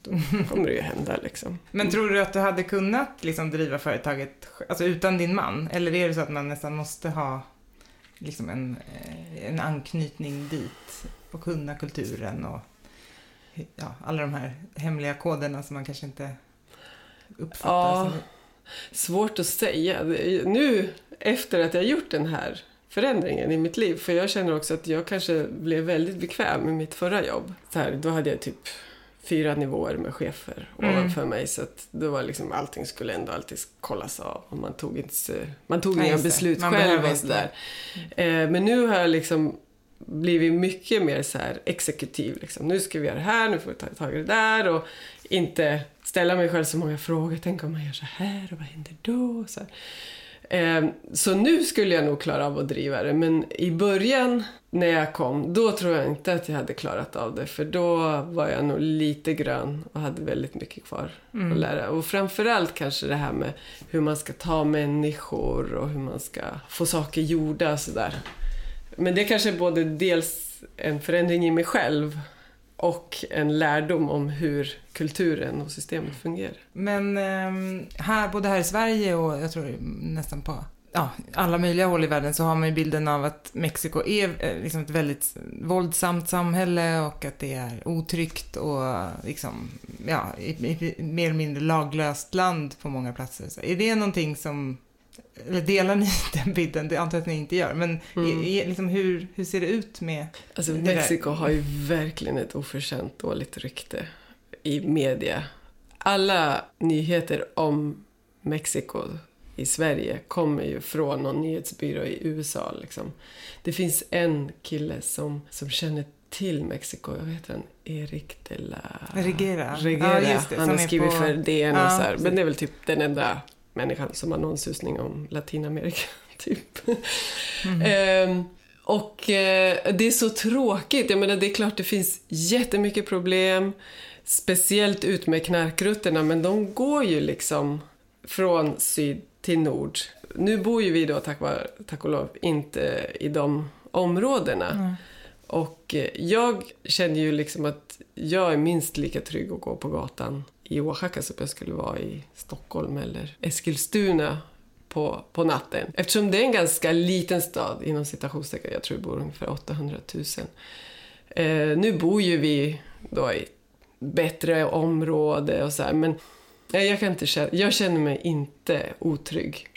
C: Då kommer det ju hända liksom.
B: Men tror du att du hade kunnat liksom driva företaget alltså utan din man? Eller är det så att man nästan måste ha liksom en, eh, en anknytning dit och kunna kulturen och ja, alla de här hemliga koderna som man kanske inte uppfattar
C: Ja.
B: som...
C: Svårt att säga. Nu, efter att jag gjort den här förändringen i mitt liv, för jag känner också att jag kanske blev väldigt bekväm med mitt förra jobb. Så här, då hade jag typ fyra nivåer med chefer
B: Mm.
C: ovanför mig, så att då var liksom allting skulle ändå alltid kollas av och man tog inte, man tog inga
B: det.
C: beslut
B: Man
C: själv och sådär. Eh, men nu har jag liksom blivit mycket mer så här exekutiv. Liksom. Nu ska vi göra det här, nu får vi ta tag i det där och inte ställa mig själv så många frågor. Tänk om man gör så här och vad händer då? Så, här. Eh, så nu skulle jag nog klara av att driva det. Men i början när jag kom, då tror jag inte att jag hade klarat av det. För då var jag nog lite grön och hade väldigt mycket kvar att lära. Och framförallt kanske det här med hur man ska ta människor och hur man ska få saker gjorda och sådär. Men det kanske är både dels en förändring i mig själv och en lärdom om hur kulturen och systemet fungerar.
B: Men ehm, här, både här i Sverige och jag tror nästan på ja, alla möjliga håll i världen så har man ju bilden av att Mexiko är eh, liksom ett väldigt våldsamt samhälle och att det är otryggt och liksom, ja, i, i, mer eller mindre laglöst land på många platser. Så är det någonting som, eller delar ni den bilden? Det antar jag att ni inte gör, men
C: Mm.
B: är, är, liksom, hur, hur ser det ut med
C: Alltså Mexiko har ju verkligen ett oförtjänt dåligt rykte i media. Alla nyheter om Mexiko i Sverige kommer ju från någon nyhetsbyrå i USA. Liksom. Det finns en kille som, som känner till Mexiko. Jag vet han, Erik de la...
B: Regera?
C: Regera.
B: Ja, det,
C: han har skrivit
B: på-
C: för DN och
B: Ja,
C: så här. Men det är väl typ den enda människan som har någon susning om Latinamerika. Typ.
B: Mm.
C: Ehm, och eh, det är så tråkigt. Jag menar, det är klart det finns jättemycket problem. Speciellt ut med knarkrutterna, men de går ju liksom från syd till nord. Nu bor ju vi då, tack, var, tack och lov, inte i de områdena.
B: Mm.
C: Och eh, jag känner ju liksom att jag är minst lika trygg att gå på gatan i Oaxaca skulle vara i Stockholm eller Eskilstuna på, på natten. Eftersom det är en ganska liten stad, inom citationstecken, jag tror det bor ungefär 800 000. Eh, nu bor ju vi då i bättre område och så här, men nej, jag, kan inte känna, jag känner mig inte otrygg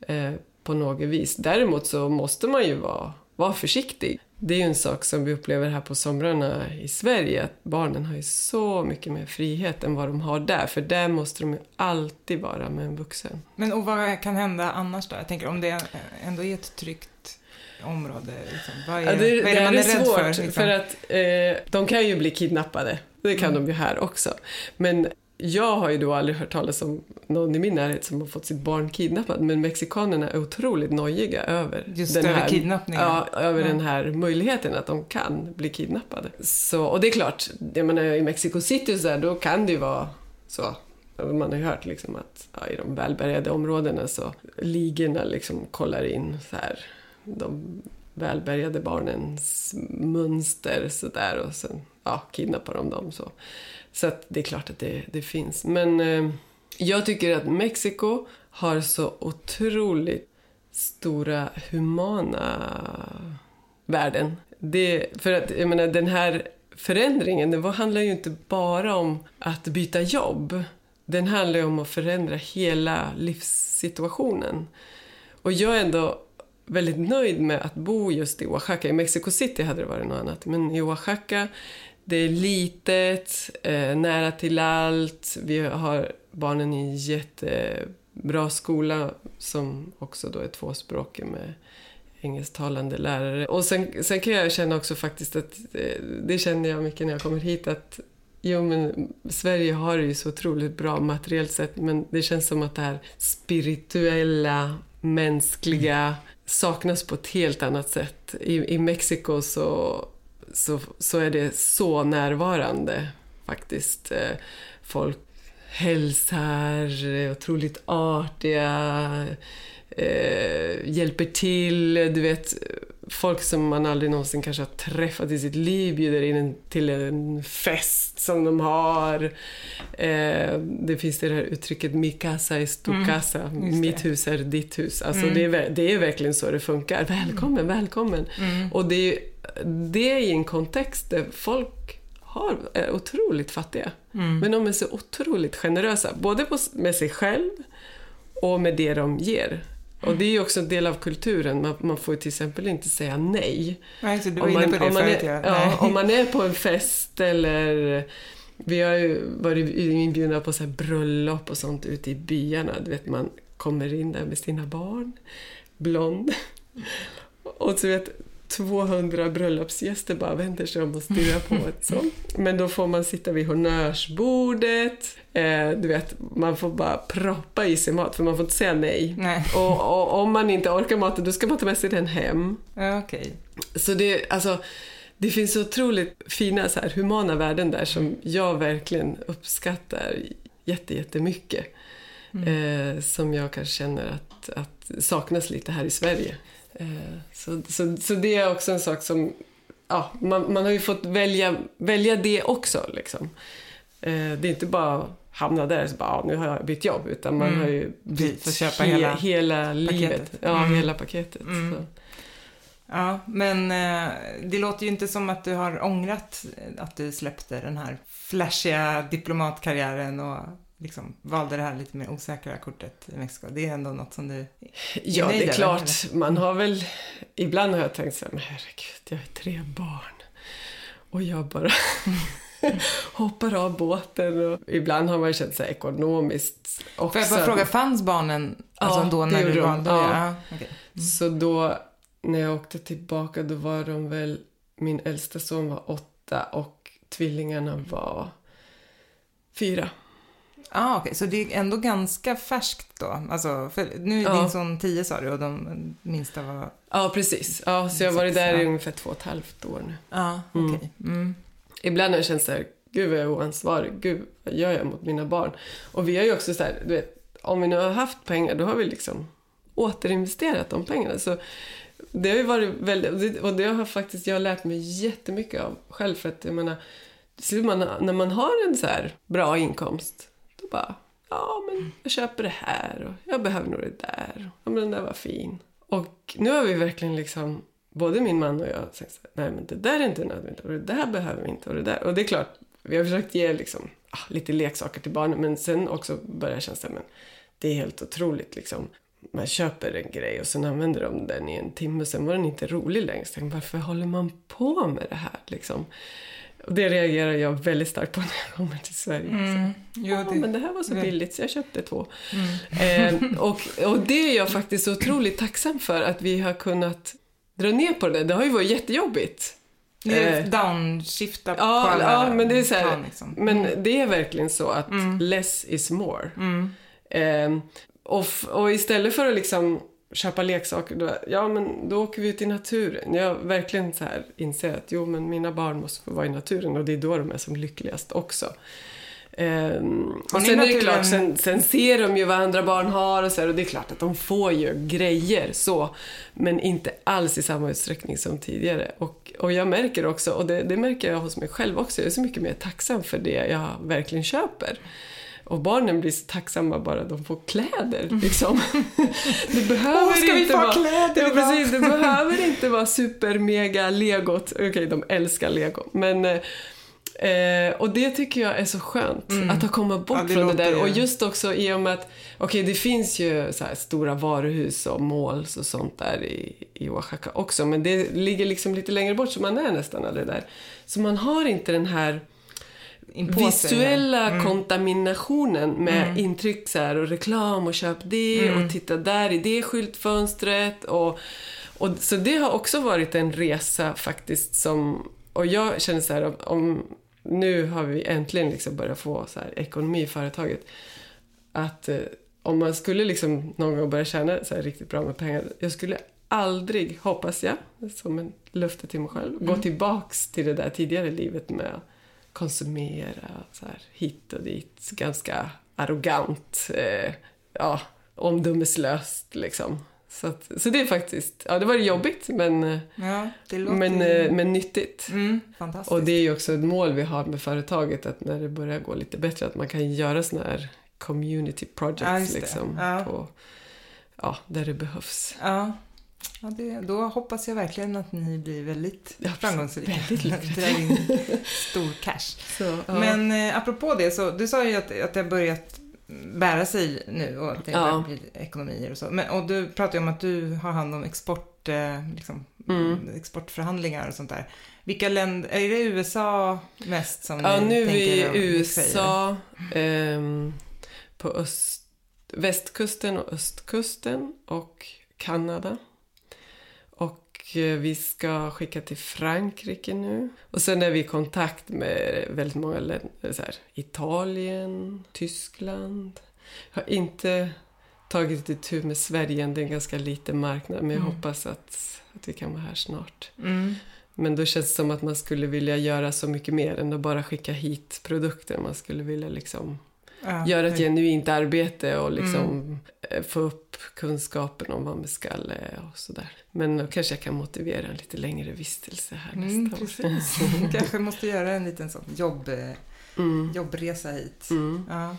C: eh, på något vis. Däremot så måste man ju vara, vara försiktig. Det är ju en sak som vi upplever här på somrarna i Sverige, att barnen har ju så mycket mer frihet än vad de har där, för där måste de ju alltid vara med en vuxen.
B: Men och vad kan hända annars då? Jag tänker om det ändå är ett tryggt område. Liksom. Vad är,
C: Ja, det,
B: vad är
C: det
B: det man
C: är
B: är rädd
C: svårt,
B: för? Liksom?
C: för att eh, de kan ju bli kidnappade. Det kan
B: Mm.
C: de ju här också. Men jag har ju då aldrig hört talas om någon i min närhet som har fått sitt barn kidnappat. Men mexikanerna är otroligt nojiga över
B: Just
C: den
B: över
C: här,
B: kidnappningen.
C: Ja, över
B: Ja.
C: den här möjligheten att de kan bli kidnappade. Så, och det är klart, jag menar, i Mexico City så där, då kan det ju vara så. Man har ju hört liksom att ja, i de välbärgade områdena så ligorna liksom kollar in så här, de välbärgade barnens mönster sådär och sen ja, kidnappar de dem. Så, så att det är klart att det, det finns. Men eh, jag tycker att Mexiko har så otroligt stora humana värden. Det, för att jag menar den här förändringen, den handlar ju inte bara om att byta jobb. Den handlar ju om att förändra hela livssituationen. Och jag är ändå väldigt nöjd med att bo just i Oaxaca. I Mexico City hade det varit något annat, men i Oaxaca, det är litet, eh, nära till allt. Vi har barnen i en jättebra skola som också då är tvåspråkig med engelsktalande lärare. Och sen, sen kan jag känna också faktiskt att, eh, det känner jag mycket när jag kommer hit, att Jo, men Sverige har det ju så otroligt bra materiellt sett, men det känns som att det här spirituella, mänskliga saknas på ett helt annat sätt. I, i Mexiko så, så, så är det så närvarande faktiskt. Eh, folk hälsar, är eh, otroligt artiga, eh, hjälper till. Du vet, folk som man aldrig någonsin kanske har träffat i sitt liv bjuder in en, till en fest som de har. Eh, det finns det här uttrycket mi casa es tu casa,
B: Mm,
C: mitt hus är ditt hus. Alltså
B: Mm.
C: det, är, det är verkligen så det funkar. Välkommen, välkommen.
B: Mm.
C: Och det är, det är i en kontext där folk har, är otroligt fattiga.
B: Mm.
C: Men de är så otroligt generösa, både på, med sig själv och med det de ger. Och det är ju också en del av kulturen. Man, man får till exempel inte säga nej.
B: Nej, så du var
C: Om
B: inne
C: man,
B: på det förut.
C: är,
B: ja.
C: ja, om man är på en fest eller... Vi har ju varit inbjudna på så bröllop och sånt ute i byarna. Du vet, man kommer in där med sina barn, blond. Och så vet 200 bröllopsgäster bara vänder sig om och stirrar på ett sånt. Men då får man sitta vid honnörsbordet. Eh, du vet, man får bara proppa i sig mat för man får inte säga nej.
B: Nej.
C: Och, och om man inte orkar maten då ska man ta med sig den hem.
B: Ja, okej.
C: Så det, alltså, det finns så otroligt fina så här, humana värden där som jag verkligen uppskattar jätte, jättemycket. Eh, som jag kanske känner att, att saknas lite här i Sverige. Eh, så, så, så det är också en sak som... Ja, man, man har ju fått välja, välja det också. Liksom. Eh, det är inte bara hamna där och så bara, ja, nu har jag bytt jobb. Utan man
B: Mm.
C: har ju bytt
B: Får köpa
C: he-
B: hela
C: hela livet. Ja,
B: Mm.
C: hela paketet.
B: Mm. Ja, men eh, det låter ju inte som att du har ångrat att du släppte den här flashiga diplomatkarriären och liksom valde det här lite mer osäkra kortet i Mexiko. Det är ändå något som du...
C: Ja,
B: nöjd
C: det är klart. Man har väl... Ibland har jag tänkt så här, men herregud, jag har tre barn. Och jag bara hoppar av båten. Och ibland har man känt sig ekonomiskt också.
B: Får jag bara fråga, fanns barnen alltså
C: Ja,
B: då när du valde?
C: Ja.
B: Ja, okej.
C: Så då, när jag åkte tillbaka, då var de väl... Min äldsta son var åtta och tvillingarna var fyra.
B: Ah, okej, så det är ändå ganska färskt då? Alltså, nu är
C: Ja.
B: din son tio sa du och de minsta var...
C: Ja, precis. Ja, så jag har varit där i ungefär två och ett halvt år nu.
B: Ja,
C: Mm.
B: okej. Mm.
C: Ibland har jag känt så här, gud vad jag är oansvarig, gud vad gör jag mot mina barn? Och vi har ju också så här, du vet, om vi nu har haft pengar då har vi liksom återinvesterat de pengarna. Så det har ju varit väldigt, och det har faktiskt jag lärt mig jättemycket av själv för att jag menar, man, när man har en så här bra inkomst, bara, ja men jag köper det här och jag behöver nog det där. Ja men den där var fin. Och nu har vi verkligen liksom, både min man och jag sagt nej men det där är inte nödvändigt och det där behöver vi inte och det där. Och det är klart, vi har försökt ge liksom, ah, lite leksaker till barnen men sen också börjar jag känna så här, men det är helt otroligt liksom. Man köper en grej och sen använder de den i en timme och sen var den inte rolig längre. Så jag tänkte, varför håller man på med det här liksom? Och det reagerar jag väldigt starkt på när jag kommer till Sverige.
B: Mm. Jo,
C: Ja,
B: det...
C: men det här var så
B: det-
C: billigt så jag köpte två.
B: Mm.
C: Eh, och, och det är jag faktiskt så otroligt tacksam för att vi har kunnat dra ner på det. Det har ju varit jättejobbigt.
B: Det är
C: Eh,
B: downshifta på
C: Ja,
B: alla
C: ja men det är så här,
B: plan, liksom.
C: Men det är verkligen så att
B: Mm.
C: less is more.
B: Mm.
C: Eh, och, och istället för att liksom köpa leksaker, då, ja men då åker vi ut i naturen. Jag verkligen så här inser att jo men mina barn måste få vara i naturen och det är då de är som lyckligast också. Ehm, och sen är det klart, sen, sen ser de ju vad andra barn har och så här, och det är klart att de får ju grejer så. Men inte alls i samma utsträckning som tidigare. Och, och jag märker också, och det, det märker jag hos mig själv också, jag är så mycket mer tacksam för det jag verkligen köper. Och barnen blir så tacksamma bara de får kläder. Liksom. Det behöver
B: Åh, ska vi
C: inte
B: få
C: vara...
B: kläder
C: Ja, precis. Det behöver inte vara super mega legot. Okej, de älskar lego. Men, eh, och det tycker jag är så skönt. Att ha kommit bort
B: Mm. Ja, det
C: från det där. Och just också i och med att, okej det finns ju så stora varuhus och malls och sånt där i, i Oaxaca också. Men det ligger liksom lite längre bort så man är nästan aldrig där. Så man har inte den här
B: In på sig,
C: visuella.
B: Mm.
C: kontaminationen med intryck så här, och reklam och köp det
B: Mm.
C: och titta där i det skyltfönstret. Och, och, så det har också varit en resa faktiskt som... Och jag känner så här, om, nu har vi äntligen liksom börjat få så här, ekonomi i företaget. Att eh, om man skulle liksom någon gång börja tjäna så här, riktigt bra med pengar. Jag skulle aldrig, hoppas jag, som en löfte till mig själv, gå tillbaks till det där tidigare livet med konsumera så här, hit och dit. Ganska arrogant, eh, ja, omdömeslöst liksom. Så, att, så det är faktiskt, ja det var jobbigt men,
B: Ja, det låter
C: men, eh, men nyttigt.
B: Mm, fantastiskt.
C: Och det är ju också ett mål vi har med företaget att när det börjar gå lite bättre att man kan göra såna här community projects
B: Ja,
C: liksom.
B: Ja.
C: På, ja, där det behövs.
B: Ja, ja det, då hoppas jag verkligen att ni blir väldigt
C: Ja,
B: framgångsrika.
C: väldigt.
B: Drar in stor cash.
C: Så, ja.
B: Men eh, apropå det, så du sa ju att, att det har börjat bära sig nu och att det
C: Ja.
B: blir ekonomier och så. Men, och du pratade ju om att du har hand om export, eh, liksom,
C: Mm.
B: exportförhandlingar och sånt där. Vilka länder, är det USA mest som
C: Ja,
B: ni
C: nu är
B: tänker
C: i, USA, ehm, på öst, västkusten och östkusten och Kanada. Eh, vi ska skicka till Frankrike nu. Och sen är vi i kontakt med väldigt många länder, så här, Italien, Tyskland. Jag har inte tagit itu med Sverige än, det är en ganska liten marknad, men jag
B: Mm.
C: hoppas att, att vi kan vara här snart.
B: Mm.
C: Men då känns det som att man skulle vilja göra så mycket mer än att bara skicka hit produkter. Man skulle vilja liksom
B: Ja,
C: göra ett genuint arbete och liksom
B: Mm.
C: eh, få upp kunskapen om vad mescal är och sådär. Men då kanske jag kan motivera en lite längre vistelse här
B: Mm,
C: nästa år.
B: precis. Kanske måste göra en liten sån jobb, eh,
C: Mm.
B: jobbresa hit.
C: Mm.
B: Ja.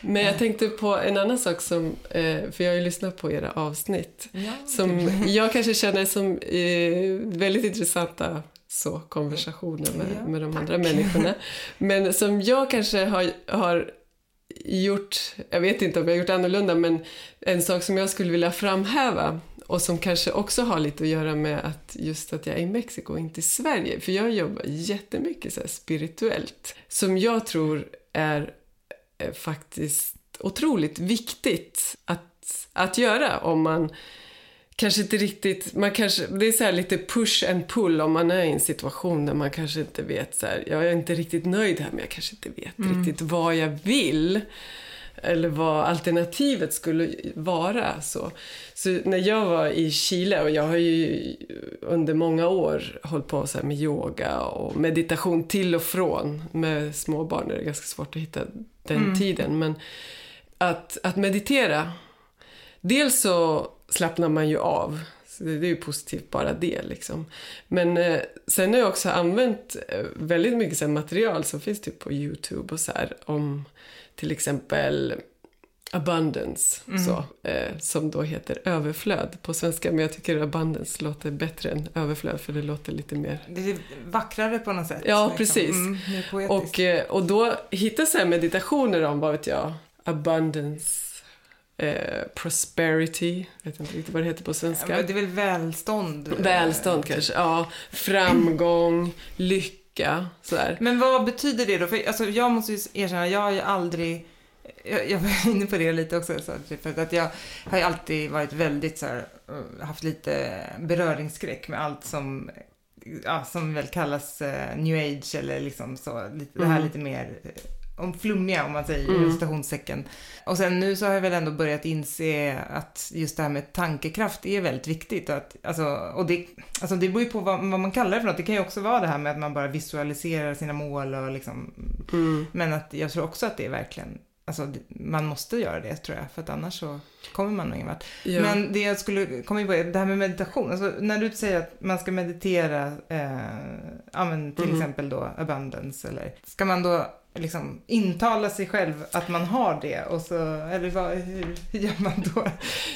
C: Men jag tänkte på en annan sak som, eh, för jag har ju lyssnat på era avsnitt,
B: Ja,
C: som jag kanske känner som eh, väldigt intressanta så, konversationer med,
B: Ja,
C: med de
B: tack.
C: andra människorna. Men som jag kanske har, har gjort, jag vet inte om jag har gjort annorlunda, men en sak som jag skulle vilja framhäva och som kanske också har lite att göra med att just att jag är i Mexiko och inte i Sverige. För jag jobbar jättemycket så här spirituellt, som jag tror är eh, faktiskt otroligt viktigt att, att göra om man kanske inte riktigt, man kanske, det är så här lite push and pull om man är i en situation där man kanske inte vet så här, jag är inte riktigt nöjd här men jag kanske inte vet riktigt vad jag vill. Eller vad alternativet skulle vara. Så. så när jag var i Chile, och jag har ju under många år hållit på så med yoga och meditation till och från. Med småbarn är det ganska svårt att hitta den tiden. Men att, att meditera, dels så slappnar man ju av. Så det, är ju positivt bara det liksom. Men eh, sen har jag också använt eh, väldigt mycket så material som finns typ på YouTube och så här om till exempel abundance, så, eh, som då heter överflöd på svenska. Men jag tycker abundance låter bättre än överflöd för det låter lite mer
B: Det är vackrare på något sätt.
C: Ja,
B: liksom.
C: precis.
B: Mm,
C: och, eh, och då hitta så meditationer om, vad vet jag, abundance, eh, prosperity, vet inte riktigt vad det heter på svenska.
B: det är väl välstånd? eh,
C: Välstånd kanske, ja. Framgång, lycka, sådär.
B: Men vad betyder det då? För alltså, jag måste ju erkänna, jag har ju aldrig... Jag, jag var inne på det lite också, så, typ, för att jag har ju alltid varit väldigt så här, eh, haft lite beröringsskräck med allt som, ja, som väl kallas new age eller liksom så, lite, det här
C: Mm.
B: lite mer om flummiga om man säger
C: Mm.
B: mm. citationstecken. Och sen nu så har jag väl ändå börjat inse att just det här med tankekraft är väldigt viktigt. Att, alltså, och det, alltså det beror ju på vad, vad man kallar det för något. Det kan ju också vara det här med att man bara visualiserar sina mål och liksom.
C: Mm.
B: Men att jag tror också att det är verkligen, alltså man måste göra det tror jag. För att annars så kommer man nog ingen vart.
C: Ja.
B: Men det jag skulle komma in på är det här med meditation. Alltså, när du säger att man ska meditera, eh, ja, men till
C: Mhm.
B: exempel då abundance eller ska man då liksom intala sig själv att man har det och så, eller vad, hur, hur gör man då?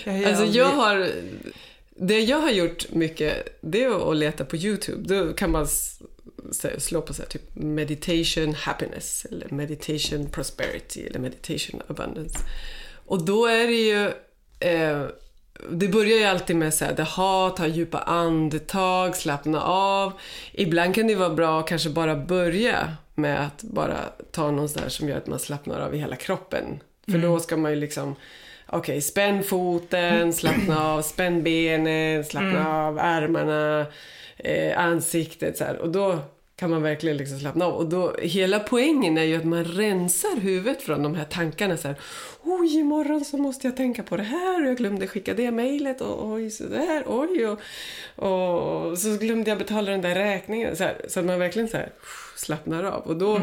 B: Jag ju
C: Alltså jag har... Det jag har gjort mycket, det är att leta på YouTube. Då kan man slå på så här, typ meditation happiness eller meditation prosperity eller meditation abundance. Och då är det ju... Eh, det börjar ju alltid med så här, det ha, ta djupa andetag, slappna av. Ibland kan det vara bra att kanske bara börja med att bara ta någon sån här som gör att man slappnar av i hela kroppen. För då ska man ju liksom, okej, spänn foten, slappna av, spänn benen, slappna av armarna, eh, ansiktet så här. Och då kan man verkligen liksom slappna av. Och då, hela poängen är ju att man rensar huvudet från de här tankarna så här. Oj, imorgon så måste jag tänka på det här och jag glömde skicka det mejlet och oj, så där, oj och, och så glömde jag betala den där räkningen. Så, här, så att man verkligen så här, slappnar av. Och då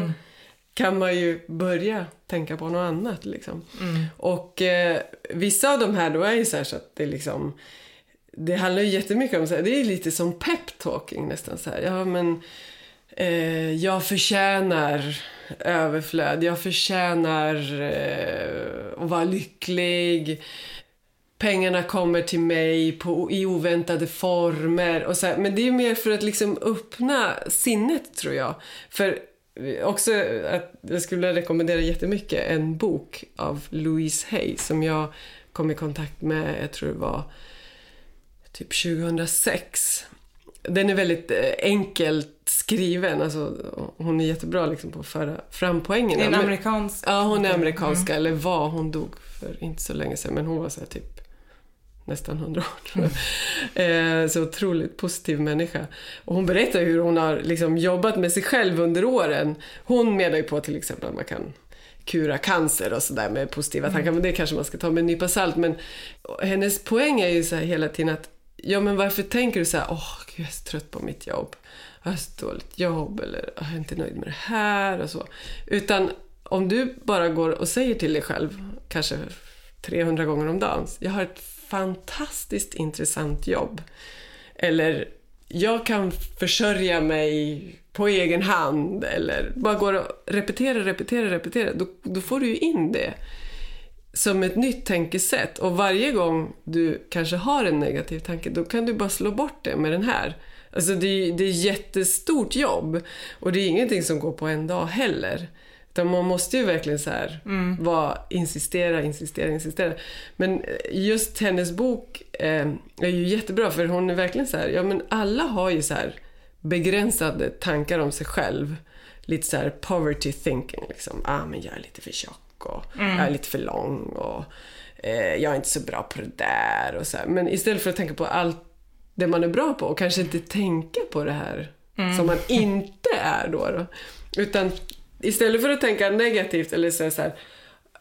C: kan man ju börja tänka på något annat liksom. Och eh, vissa av de här då är ju så här så att det liksom det handlar ju jättemycket om, så här, det är lite som pep-talking nästan så här. Ja, men eh, jag förtjänar överflöd, jag förtjänar eh, att vara lycklig. Pengarna kommer till mig på, i oväntade former. Och så här. Men det är mer för att liksom öppna sinnet, tror jag. För eh, också att jag skulle vilja rekommendera jättemycket en bok av Louise Hay som jag kom i kontakt med, jag tror det var typ 2006. Den är väldigt eh, enkelt skriven. Alltså, hon är jättebra liksom på att föra fram poängen.
B: Det är en amerikansk...
C: Ja, hon är amerikanska, eller var. Hon dog för inte så länge sedan, men hon var så här typ nästan 100 år tror jag. Eh, så otroligt positiv människa. Och hon berättar hur hon har liksom jobbat med sig själv under åren. Hon menar ju på till exempel att man kan kura cancer och sådär med positiva tankar. Men det kanske man ska ta med en nypa salt. Men hennes poäng är ju så hela tiden att Ja men varför tänker du så här, åh gud jag är så trött på mitt jobb. Jag har så dåligt jobb eller jag är inte nöjd med det här och så. Utan om du bara går och säger till dig själv, kanske 300 gånger om dagen, jag har ett fantastiskt intressant jobb. Eller jag kan försörja mig på egen hand. Eller bara går och repeterar, repeterar, repeterar. Då, då får du ju in det som ett nytt tänkesätt. Och varje gång du kanske har en negativ tanke, då kan du bara slå bort det med den här. Alltså det är, det är jättestort jobb och det är ingenting som går på en dag heller. Utan man måste ju verkligen så här
B: Mm.
C: vara, insistera, insistera, insistera. Men just hennes bok eh, är ju jättebra för hon är verkligen så här, ja men alla har ju så här begränsade tankar om sig själv. Lite så här poverty thinking liksom. Ah men jag är lite för tjock och jag är lite för lång och eh, jag är inte så bra på det där och så här. Men istället för att tänka på allt det man är bra på och kanske inte tänka på det här som man inte är då. då. Utan istället för att tänka negativt eller säga så här,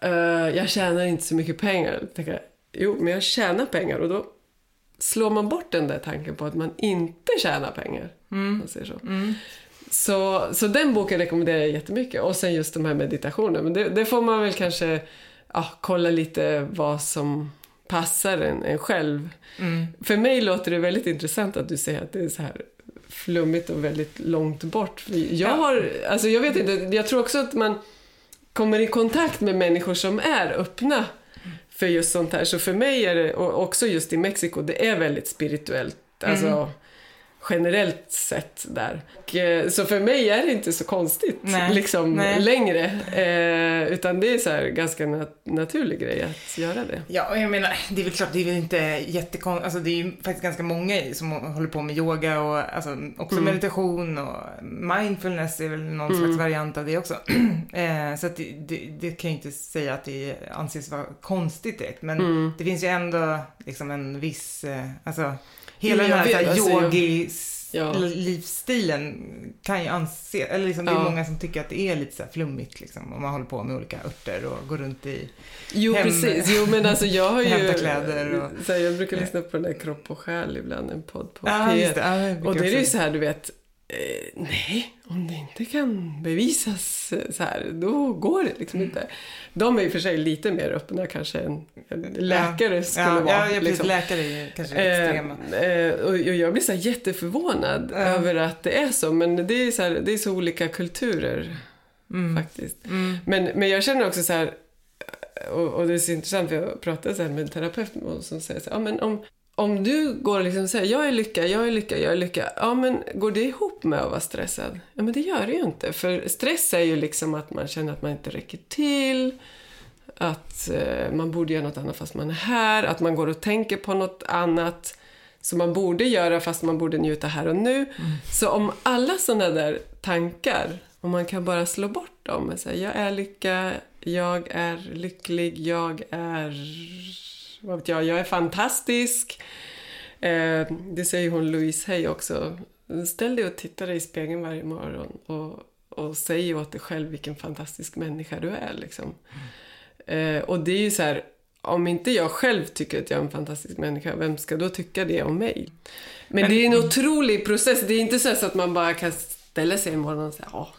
C: "Eh, jag tjänar inte så mycket pengar. Tänka, jo, men jag tjänar pengar och då slår man bort den där tanken på att man inte tjänar pengar. om man säger så. Så, så den boken rekommenderar jag jättemycket. Och sen just de här meditationerna. Men det, det får man väl kanske ja, kolla lite vad som passar en, en själv. För mig låter det väldigt intressant att du säger att det är så här flummigt och väldigt långt bort. Jag
B: Ja.
C: har, alltså jag vet inte, jag tror också att man kommer i kontakt med människor som är öppna för just sånt här. Så för mig är det, och också just i Mexiko, det är väldigt spirituellt. Alltså generellt sett där. Och, eh, så för mig är det inte så konstigt
B: Nej.
C: liksom
B: Nej.
C: längre. Eh, utan det är så här ganska nat- naturlig grej att göra det.
B: Ja, och jag menar, det är väl klart, det är väl inte jättekonstigt. Alltså det är ju faktiskt ganska många som håller på med yoga och alltså, också
C: Mm.
B: meditation och mindfulness är väl någon slags variant av det också. eh, så det, det, det kan jag inte säga att det anses vara konstigt direkt. Men
C: Mm.
B: det finns ju ändå liksom en viss, eh, alltså hela den här, här
C: alltså, jag-
B: yogi
C: Ja.
B: kan ju anse, eller liksom det är
C: Ja.
B: många som tycker att det är lite så flummigt liksom. Om man håller på med olika örter och går runt i
C: Jo,
B: Hem-
C: precis. Jo, men alltså jag har ju...
B: Kläder och-
C: så här, jag brukar lyssna på den där Kropp och själ ibland, en podd på
B: Ja,
C: P1.
B: just det. Ja, det brukar
C: Och det är ju så här, du vet, eh, nej, om det inte kan bevisas eh, så här, då går det liksom inte. De är i och för sig lite mer öppna kanske än läkare skulle
B: ja,
C: vara.
B: Ja, ja precis.
C: liksom.
B: Läkare är kanske
C: Eh,
B: extrema.
C: eh, och jag blir så jätteförvånad
B: Ja.
C: över att det är så, men det är så, här, det är så olika kulturer
B: Mm.
C: faktiskt.
B: Mm.
C: Men, men jag känner också så här, och, och det är så intressant för jag pratade så här med en terapeut som säger så här, ja men om, om du går och liksom säger jag är lycka, jag är lycka, jag är lycka. Ja men går det ihop med att vara stressad? Ja men det gör det ju inte. För stress är ju liksom att man känner att man inte räcker till. Att eh, man borde göra något annat fast man är här. Att man går och tänker på något annat som man borde göra fast man borde njuta här och nu. Så om alla sådana där tankar, om man kan bara slå bort dem. och säga, Jag är lycka, jag är lycklig, jag är... Vad vet jag, jag är fantastisk. Eh, det säger hon Louise Hay också. Ställ dig och titta dig i spegeln varje morgon och, och säg åt dig själv vilken fantastisk människa du är. Liksom. Eh, och det är ju så här, om inte jag själv tycker att jag är en fantastisk människa, vem ska då tycka det om mig? Men,
B: Men-
C: det är en otrolig process. Det är inte så, så att man bara kan ställa sig en morgon och säga, ja,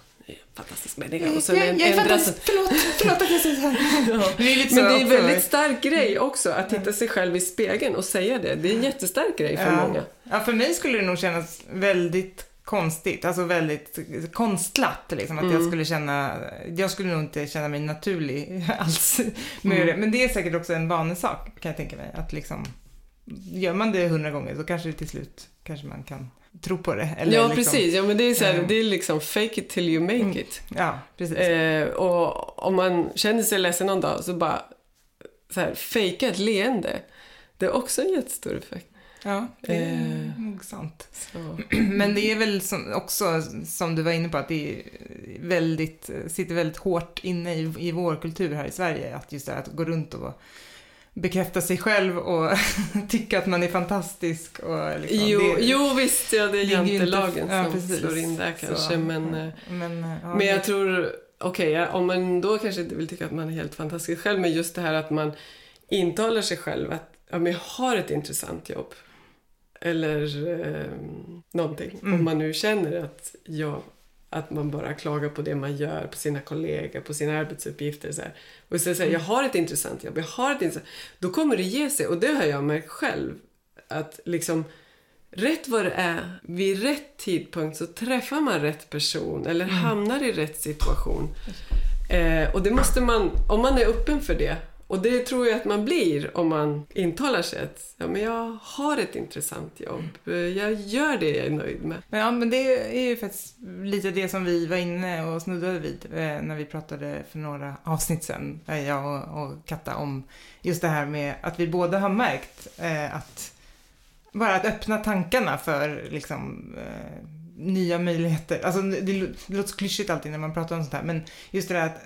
C: fantastisk människa. Och sen
B: jag,
C: en-
B: jag är fantastisk. Förlåt, förlåt att jag säger så här.
C: Ja.
B: Det
C: Men det är en väldigt stark grej också att titta sig själv i spegeln och säga det. Det är en jättestark grej för
B: ja.
C: många.
B: Ja, för mig skulle det nog kännas väldigt konstigt, alltså väldigt konstlat liksom. Att
C: Mm.
B: jag skulle känna, jag skulle nog inte känna mig naturlig alls med
C: Mm.
B: det. Men det är säkert också en vanesak kan jag tänka mig. Att liksom, gör man det hundra gånger så kanske det till slut kanske man kan tro på det. Eller
C: ja,
B: liksom,
C: precis. Ja, men det är, så här,
B: Mm.
C: det är liksom fake it till you make
B: Mm.
C: it.
B: Ja, precis.
C: Eh, och om man känner sig ledsen någon dag så bara så här, fejka ett leende. Det är också en jättestor effekt.
B: Ja, det är
C: eh.
B: nog sant.
C: Så.
B: Men det är väl som, också, som du var inne på, att det väldigt, sitter väldigt hårt inne i, i vår kultur här i Sverige. Att just det här att gå runt och bekräfta sig själv och tycka att man är fantastisk. Och liksom,
C: Jo,
B: det,
C: jo, visst, ja, det är
B: ju inte-
C: jantelagen
B: ja,
C: som
B: precis.
C: slår in där kanske.
B: Så,
C: men, eh,
B: men, ja,
C: men jag tror, okej, ja, om man då kanske inte vill tycka att man är helt fantastisk själv, men just det här att man intalar sig själv att ja, men jag har ett intressant jobb. Eller eh, någonting.
B: Mm.
C: Om man nu känner att, ja, att man bara klagar på det man gör, på sina kollegor, på sina arbetsuppgifter. Så här. Och istället säga, jag har ett intressant jobb, jag har ett intressant... Då kommer det ge sig. Och det har jag märkt själv. Att liksom, rätt vad det är, vid rätt tidpunkt så träffar man rätt person eller hamnar i rätt situation. Eh, och det måste man, om man är öppen för det, och det tror jag att man blir om man intalar sig att ja, men jag har ett intressant jobb, jag gör det jag är nöjd med.
B: Men, ja, men det är ju faktiskt lite det som vi var inne och snuddade vid eh, när vi pratade för några avsnitt sedan, eh, jag och, och Katta, om just det här med att vi båda har märkt eh, att bara att öppna tankarna för liksom eh, nya möjligheter. Alltså det, det låter klyschigt alltid när man pratar om sånt här, men just det där att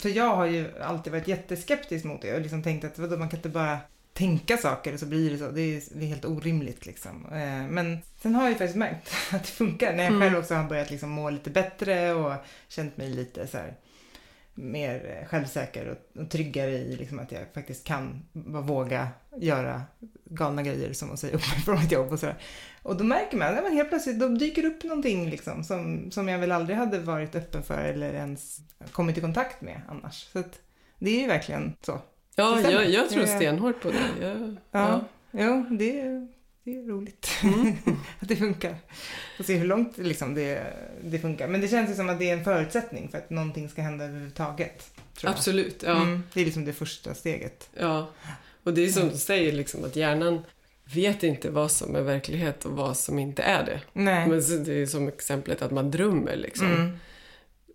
B: för jag har ju alltid varit jätteskeptisk mot det och liksom tänkt att vadå, man kan inte bara tänka saker och så blir det så. Det är, det är helt orimligt liksom. Eh, Men sen har jag ju faktiskt märkt att det funkar när jag
C: Mm.
B: själv också har börjat liksom må lite bättre och känt mig lite så här mer självsäker och, tryggare i liksom att jag faktiskt kan våga göra galna grejer som att säga upp mig från ett jobb och sådär. Och då märker man, ja, men helt plötsligt då dyker upp någonting liksom som, som jag väl aldrig hade varit öppen för eller ens kommit i kontakt med annars. Så att det är ju verkligen så.
C: Ja, jag, jag tror stenhårt på det. Jag,
B: Ja, jo, det, det är roligt
C: Mm.
B: att det funkar. Får se hur långt liksom det, det funkar. Men det känns ju som att det är en förutsättning för att någonting ska hända överhuvudtaget.
C: Absolut, ja.
B: Mm, det är liksom det första steget.
C: Ja, och det är som du säger, liksom, att hjärnan vet inte vad som är verklighet och vad som inte är det.
B: Nej.
C: Men det är som exemplet att man drömmer. Liksom.
B: Mm.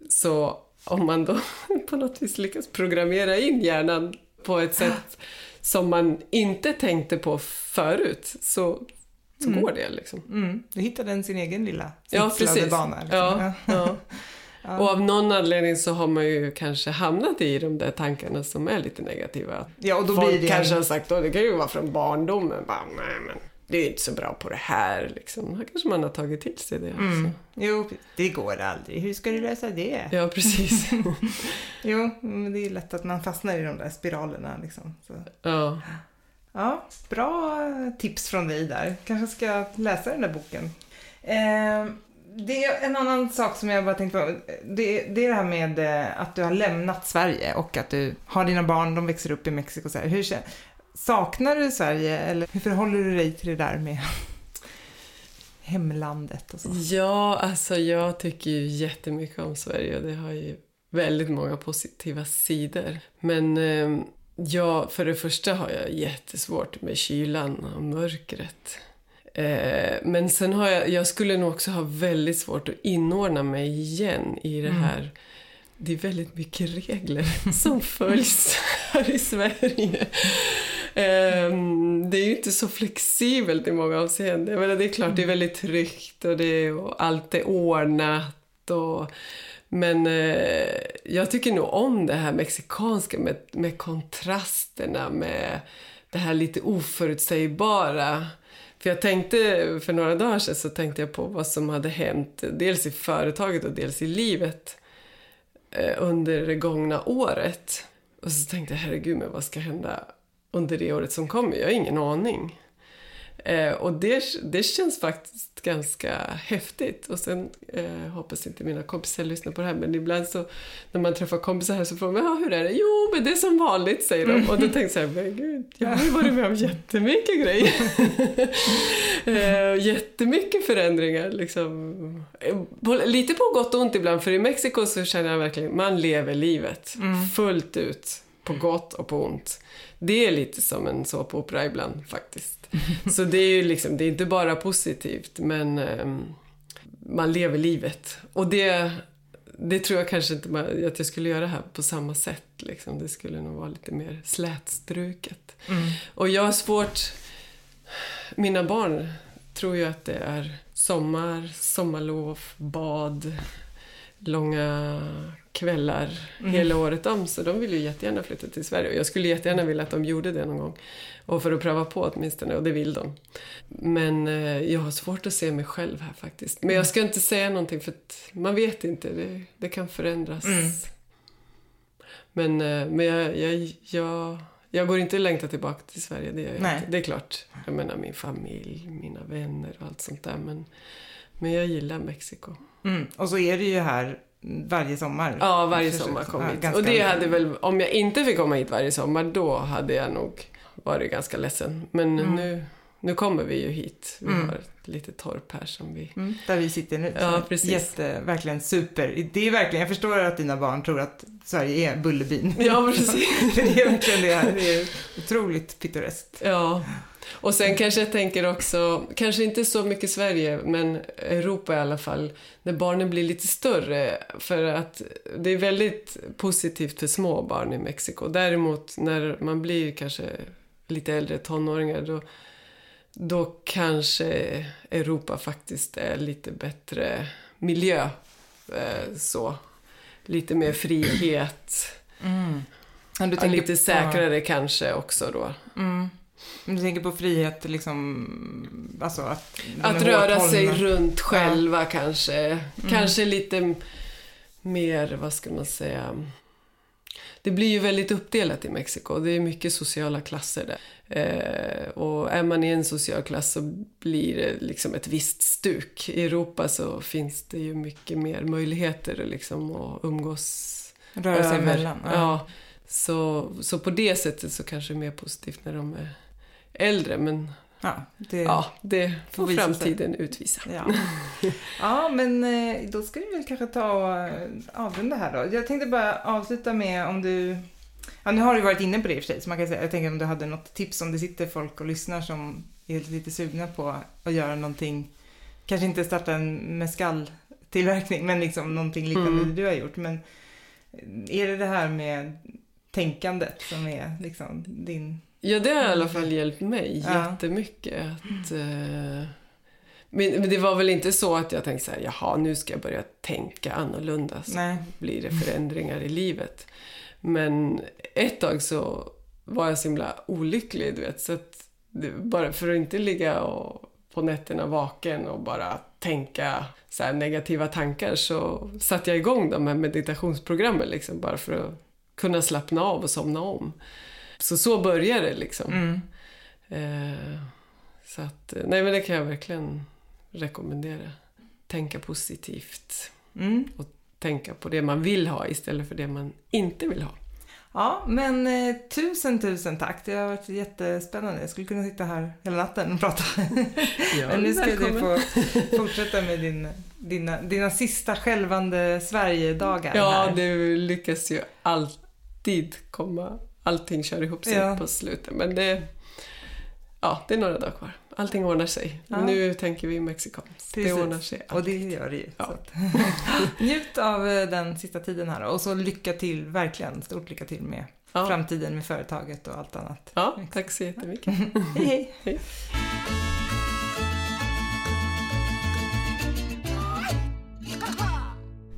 C: Så om man då på något vis lyckas programmera in hjärnan på ett sätt som man inte tänkte på förut, så, så
B: Mm.
C: går det. Liksom.
B: Mm. Du hittade den sin egen lilla
C: Ja, precis.
B: bana. Liksom.
C: Ja, ja.
B: Ja.
C: Och av någon anledning så har man ju kanske hamnat i de där tankarna som är lite negativa.
B: ja, och då
C: Folk
B: blir det
C: kanske har sagt, då, det kan ju vara från barndomen, bara, nej men det är inte så bra på det här. Liksom. Då kanske man har tagit till sig det.
B: Mm.
C: Alltså.
B: Jo, det går aldrig. Hur ska du lösa det?
C: Ja, precis.
B: Jo, men det är lätt att man fastnar i de där spiralerna. Liksom. Så.
C: ja.
B: Ja, bra tips från dig där. Kanske ska läsa den där boken. Eh, det är en annan sak som jag bara tänkte på. Det, det är det här med eh, att du har lämnat Sverige och att du har dina barn, de växer upp i Mexiko. Så här. Hur, saknar du Sverige eller hur förhåller du dig till det där med hemlandet och så?
C: ja, alltså jag tycker ju jättemycket om Sverige och det har ju väldigt många positiva sidor. Men eh, ja, för det första har jag jättesvårt med kylan och mörkret. Eh, men sen har jag, jag skulle nog också ha väldigt svårt att inordna mig igen i det här. Det är väldigt mycket regler som följs här i Sverige. Ehm, det är ju inte så flexibelt i många avseenden. Jag menar, det är klart, det är väldigt tryggt och, det, och allt är ordnat. Och, men eh, jag tycker nog om det här mexikanska med, med kontrasterna, med det här lite oförutsägbara. För jag tänkte, för några dagar sedan så tänkte jag på vad som hade hänt, dels i företaget och dels i livet eh, under det gångna året. Och så tänkte jag, herregud, men vad ska hända under det året som kommer? Jag har ingen aning. Eh, och det, det känns faktiskt ganska häftigt. Och sen eh, hoppas inte mina kompisar lyssnar på det här, men ibland så när man träffar kompisar här så frågar man hur är det? Jo, men det är som vanligt, säger de. Och då tänker jag så här, men gud, jag har ju varit med om jättemycket grejer. eh, jättemycket förändringar liksom. Eh, Lite på gott och ont ibland, för i Mexiko så känner jag verkligen, man lever livet fullt ut. På gott och på ont. Det är lite som en såpopera ibland faktiskt. Så det är ju liksom, det är inte bara positivt, men ehm, man lever livet. Och det, det tror jag kanske inte man, att jag skulle göra här på samma sätt. Liksom. Det skulle nog vara lite mer slätstruket. Och jag har svårt... Mina barn tror ju att det är sommar, sommarlov, bad, långa kvällar hela året om. Så de vill ju jättegärna flytta till Sverige. Och jag skulle jättegärna vilja att de gjorde det någon gång. Och för att pröva på åtminstone, och det vill de. Men eh, jag har svårt att se mig själv här faktiskt. Men jag ska inte säga någonting för att man vet inte. Det, det kan förändras. Men, eh, men jag, jag, jag, jag går inte längta tillbaka till Sverige. Det, gör jag inte. det är klart. Jag menar min familj, mina vänner och allt sånt där. Men, men jag gillar Mexiko.
B: Mm. Och så är det ju här varje sommar.
C: Ja, varje sommar kom
B: ja,
C: hit. Och det hade väl, om jag inte fick komma hit varje sommar, då hade jag nog varit ganska ledsen. Men
B: Mm.
C: nu, nu kommer vi ju hit. Vi har ett litet torp här som vi...
B: Mm, där vi sitter nu.
C: Ja, precis.
B: Jätte, verkligen super. Det är verkligen, jag förstår att dina barn tror att Sverige är Bullerbyn.
C: Ja, precis.
B: Det är verkligen det här. Det är otroligt pittoreskt.
C: Ja. Och sen kanske jag tänker också, kanske inte så mycket Sverige, men Europa i alla fall, när barnen blir lite större. För att det är väldigt positivt för små barn i Mexiko. Däremot när man blir kanske lite äldre, tonåringar, då, då kanske Europa faktiskt är lite bättre miljö. Eh, så. Lite mer frihet.
B: Du
C: Ja, lite
B: på-
C: säkrare kanske också då.
B: Mm. Om du tänker på frihet, liksom, alltså att...
C: Att röra sig runt själva kanske. Kanske lite mer, vad ska man säga... Det blir ju väldigt uppdelat i Mexiko. Det är mycket sociala klasser där. Eh, och är man i en social klass så blir det liksom ett visst stuk. I Europa så finns det ju mycket mer möjligheter liksom att umgås
B: Röra sig
C: över.
B: emellan.
C: Ja. Så, så på det sättet så kanske det är mer positivt när de är äldre. Men
B: Ja, det,
C: Ja, det får
B: visa sig.
C: framtiden utvisa.
B: Ja. ja, men eh, då ska vi väl kanske ta och eh, avrunda här då. Jag tänkte bara avsluta med om du... Ja, nu har du varit inne på det i och för sig, så man kan säga, jag tänker om du hade något tips om det sitter folk och lyssnar som är lite sugna på att göra någonting, kanske inte starta en mescal-tillverkning, men liksom någonting liknande
C: Mm.
B: det du har gjort. Men är det det här med tänkandet som är liksom din...
C: Ja, det har i alla fall hjälpt mig
B: Ja.
C: jättemycket. Att, eh, men, men det var väl inte så att jag tänkte så här, jaha, nu ska jag börja tänka annorlunda så
B: Nej.
C: blir det förändringar i livet. Men ett tag så var jag så himla olycklig, du vet. Så att bara för att inte ligga och, på nätterna vaken och bara tänka så negativa tankar så satte jag igång de här meditationsprogrammen liksom bara för att kunna slappna av och somna om. Så så började det liksom.
B: Mm.
C: Eh, så att, eh, nej men det kan jag verkligen rekommendera. Tänka positivt.
B: Mm.
C: Tänka på det man vill ha istället för det man inte vill ha.
B: Ja, men eh, tusen, tusen tack. Det har varit jättespännande. Jag skulle kunna sitta här hela natten och prata. men nu ska du
C: välkommen.
B: få fortsätta med din, dina, dina sista skälvande Sverigedagar
C: Ja,
B: här.
C: det lyckas ju alltid komma. Allting kör ihop sig
B: Ja.
C: på slutet. Men det, ja, det är några dagar kvar. Allting ordnar sig.
B: Ja.
C: Nu tänker vi mexikanskt. Det ordnar sig.
B: Och det gör det ju.
C: Ja.
B: Njut av eh, den sista tiden här och så lycka till, verkligen stort lycka till med
C: Ja.
B: framtiden med företaget och allt annat.
C: Ja, tack så jättemycket.
B: Hej hej!
C: Hej.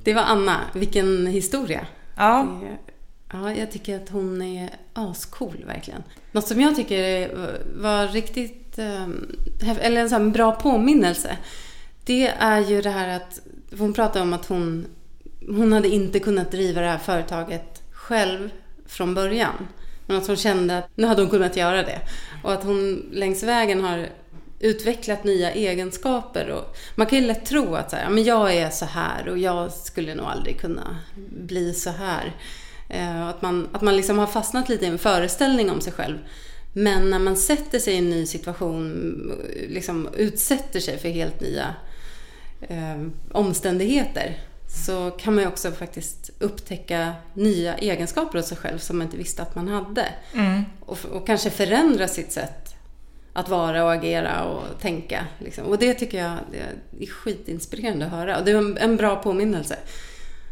A: Det var Anna. Vilken historia.
B: Ja,
A: Det- Ja, jag tycker att hon är ascool verkligen. Något som jag tycker var riktigt, ehm, eller en sån bra påminnelse. Det är ju det här att hon pratar om att hon, hon hade inte kunnat driva det här företaget själv från början. Men att hon kände att nu hade hon kunnat göra det. Och att hon längs vägen har utvecklat nya egenskaper. Och man kan ju lätt tro att så här, men jag är så här och jag skulle nog aldrig kunna bli så här. Eh, att man, att man liksom har fastnat lite i en föreställning om sig själv. Men när man sätter sig i en ny situation, liksom utsätter sig för helt nya eh, omständigheter så kan man ju också faktiskt upptäcka nya egenskaper hos sig själv som man inte visste att man hade.
B: Mm.
A: Och, och kanske förändra sitt sätt att vara och agera och tänka. Liksom. Och det tycker jag det är skitinspirerande att höra. Och det är en, en bra påminnelse.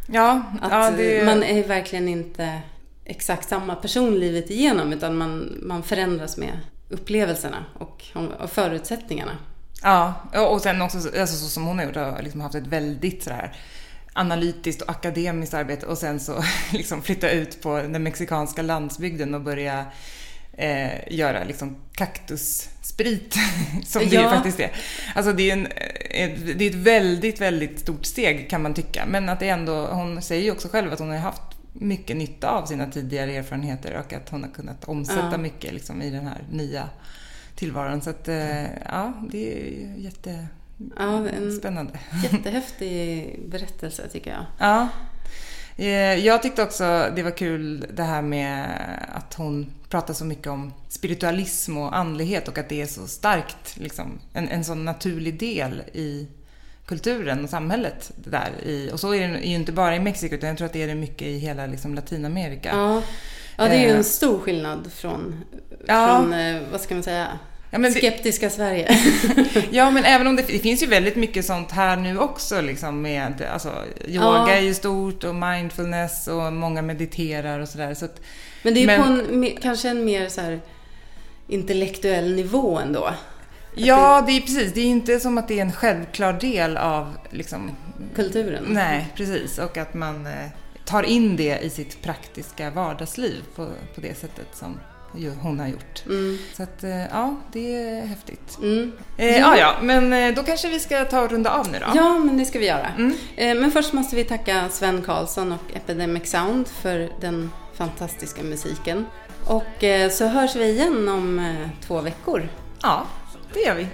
B: Ja,
A: Att
B: ja det...
A: man är verkligen inte exakt samma person livet igenom utan man, man förändras med upplevelserna och, och förutsättningarna.
B: Ja, och sen också alltså, så som hon har gjort, har liksom haft ett väldigt sådär analytiskt och akademiskt arbete och sen så liksom flytta ut på den mexikanska landsbygden och börja eh, göra liksom kaktussprit, som det ju
A: Ja.
B: faktiskt är. Alltså det är, en, ett, det är ett väldigt, väldigt stort steg kan man tycka. Men att det ändå, hon säger ju också själv att hon har haft mycket nytta av sina tidigare erfarenheter och att hon har kunnat omsätta
A: Ja.
B: mycket liksom, i den här nya tillvaron. Så att, eh, ja, det är ju
A: Ja, en
B: jättespännande.
A: jättehäftig berättelse tycker jag.
B: Ja. Eh, Jag tyckte också det var kul det här med att hon pratar så mycket om spiritualism och andlighet och att det är så starkt, liksom, en, en sån naturlig del i kulturen och samhället där. I, och så är det ju inte bara i Mexiko utan jag tror att det är det mycket i hela liksom, Latinamerika.
A: Ja, ja det är ju
B: Eh.
A: en stor skillnad från,
B: Ja.
A: från eh, vad ska man säga,
B: Ja, men det-
A: skeptiska Sverige.
B: Ja, men även om det, det finns ju väldigt mycket sånt här nu också liksom med, alltså yoga
A: Ja.
B: är ju stort och mindfulness och många mediterar och sådär. Så att,
A: Men det är ju
B: Men-
A: på en, kanske en mer så här intellektuell nivå ändå.
B: Ja, det är precis. Det är inte som att det är en självklar del av liksom,
A: Kulturen.
B: nej, precis. Och att man eh, tar in det i sitt praktiska vardagsliv på, på det sättet som hon har gjort.
A: Mm.
B: Så att, eh, ja, det är häftigt.
A: Mm.
B: Eh, ja, ja, men eh, då kanske vi ska ta och runda av nu då.
A: Ja, men det ska vi göra.
B: Mm.
A: Eh, Men först måste vi tacka Sven Karlsson och Epidemic Sound för den fantastiska musiken. Och eh, så hörs vi igen om eh, två veckor.
B: Ja, det gör vi.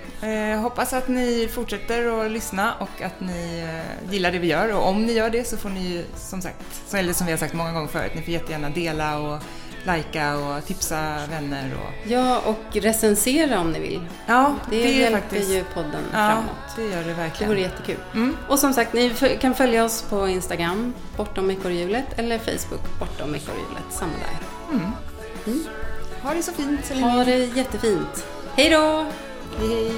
B: Hoppas att ni fortsätter att lyssna och att ni gillar det vi gör. Och om ni gör det så får ni ju som sagt, eller som vi har sagt många gånger förut, ni får jättegärna dela och likea och tipsa vänner. Och...
A: Ja, och recensera om ni vill.
B: Ja,
A: det,
B: det
A: hjälper
B: faktiskt...
A: ju podden
B: ja,
A: framåt.
B: det gör det verkligen.
A: Det vore jättekul.
B: Mm.
A: Och som sagt, ni kan följa oss på Instagram, bortom ekorrhjulet, eller Facebook, bortom ekorrhjulet. Samma där. Mm.
B: Mm. Ha det så fint så länge.
A: Ha det jättefint. Hej då!
B: Hej, hej.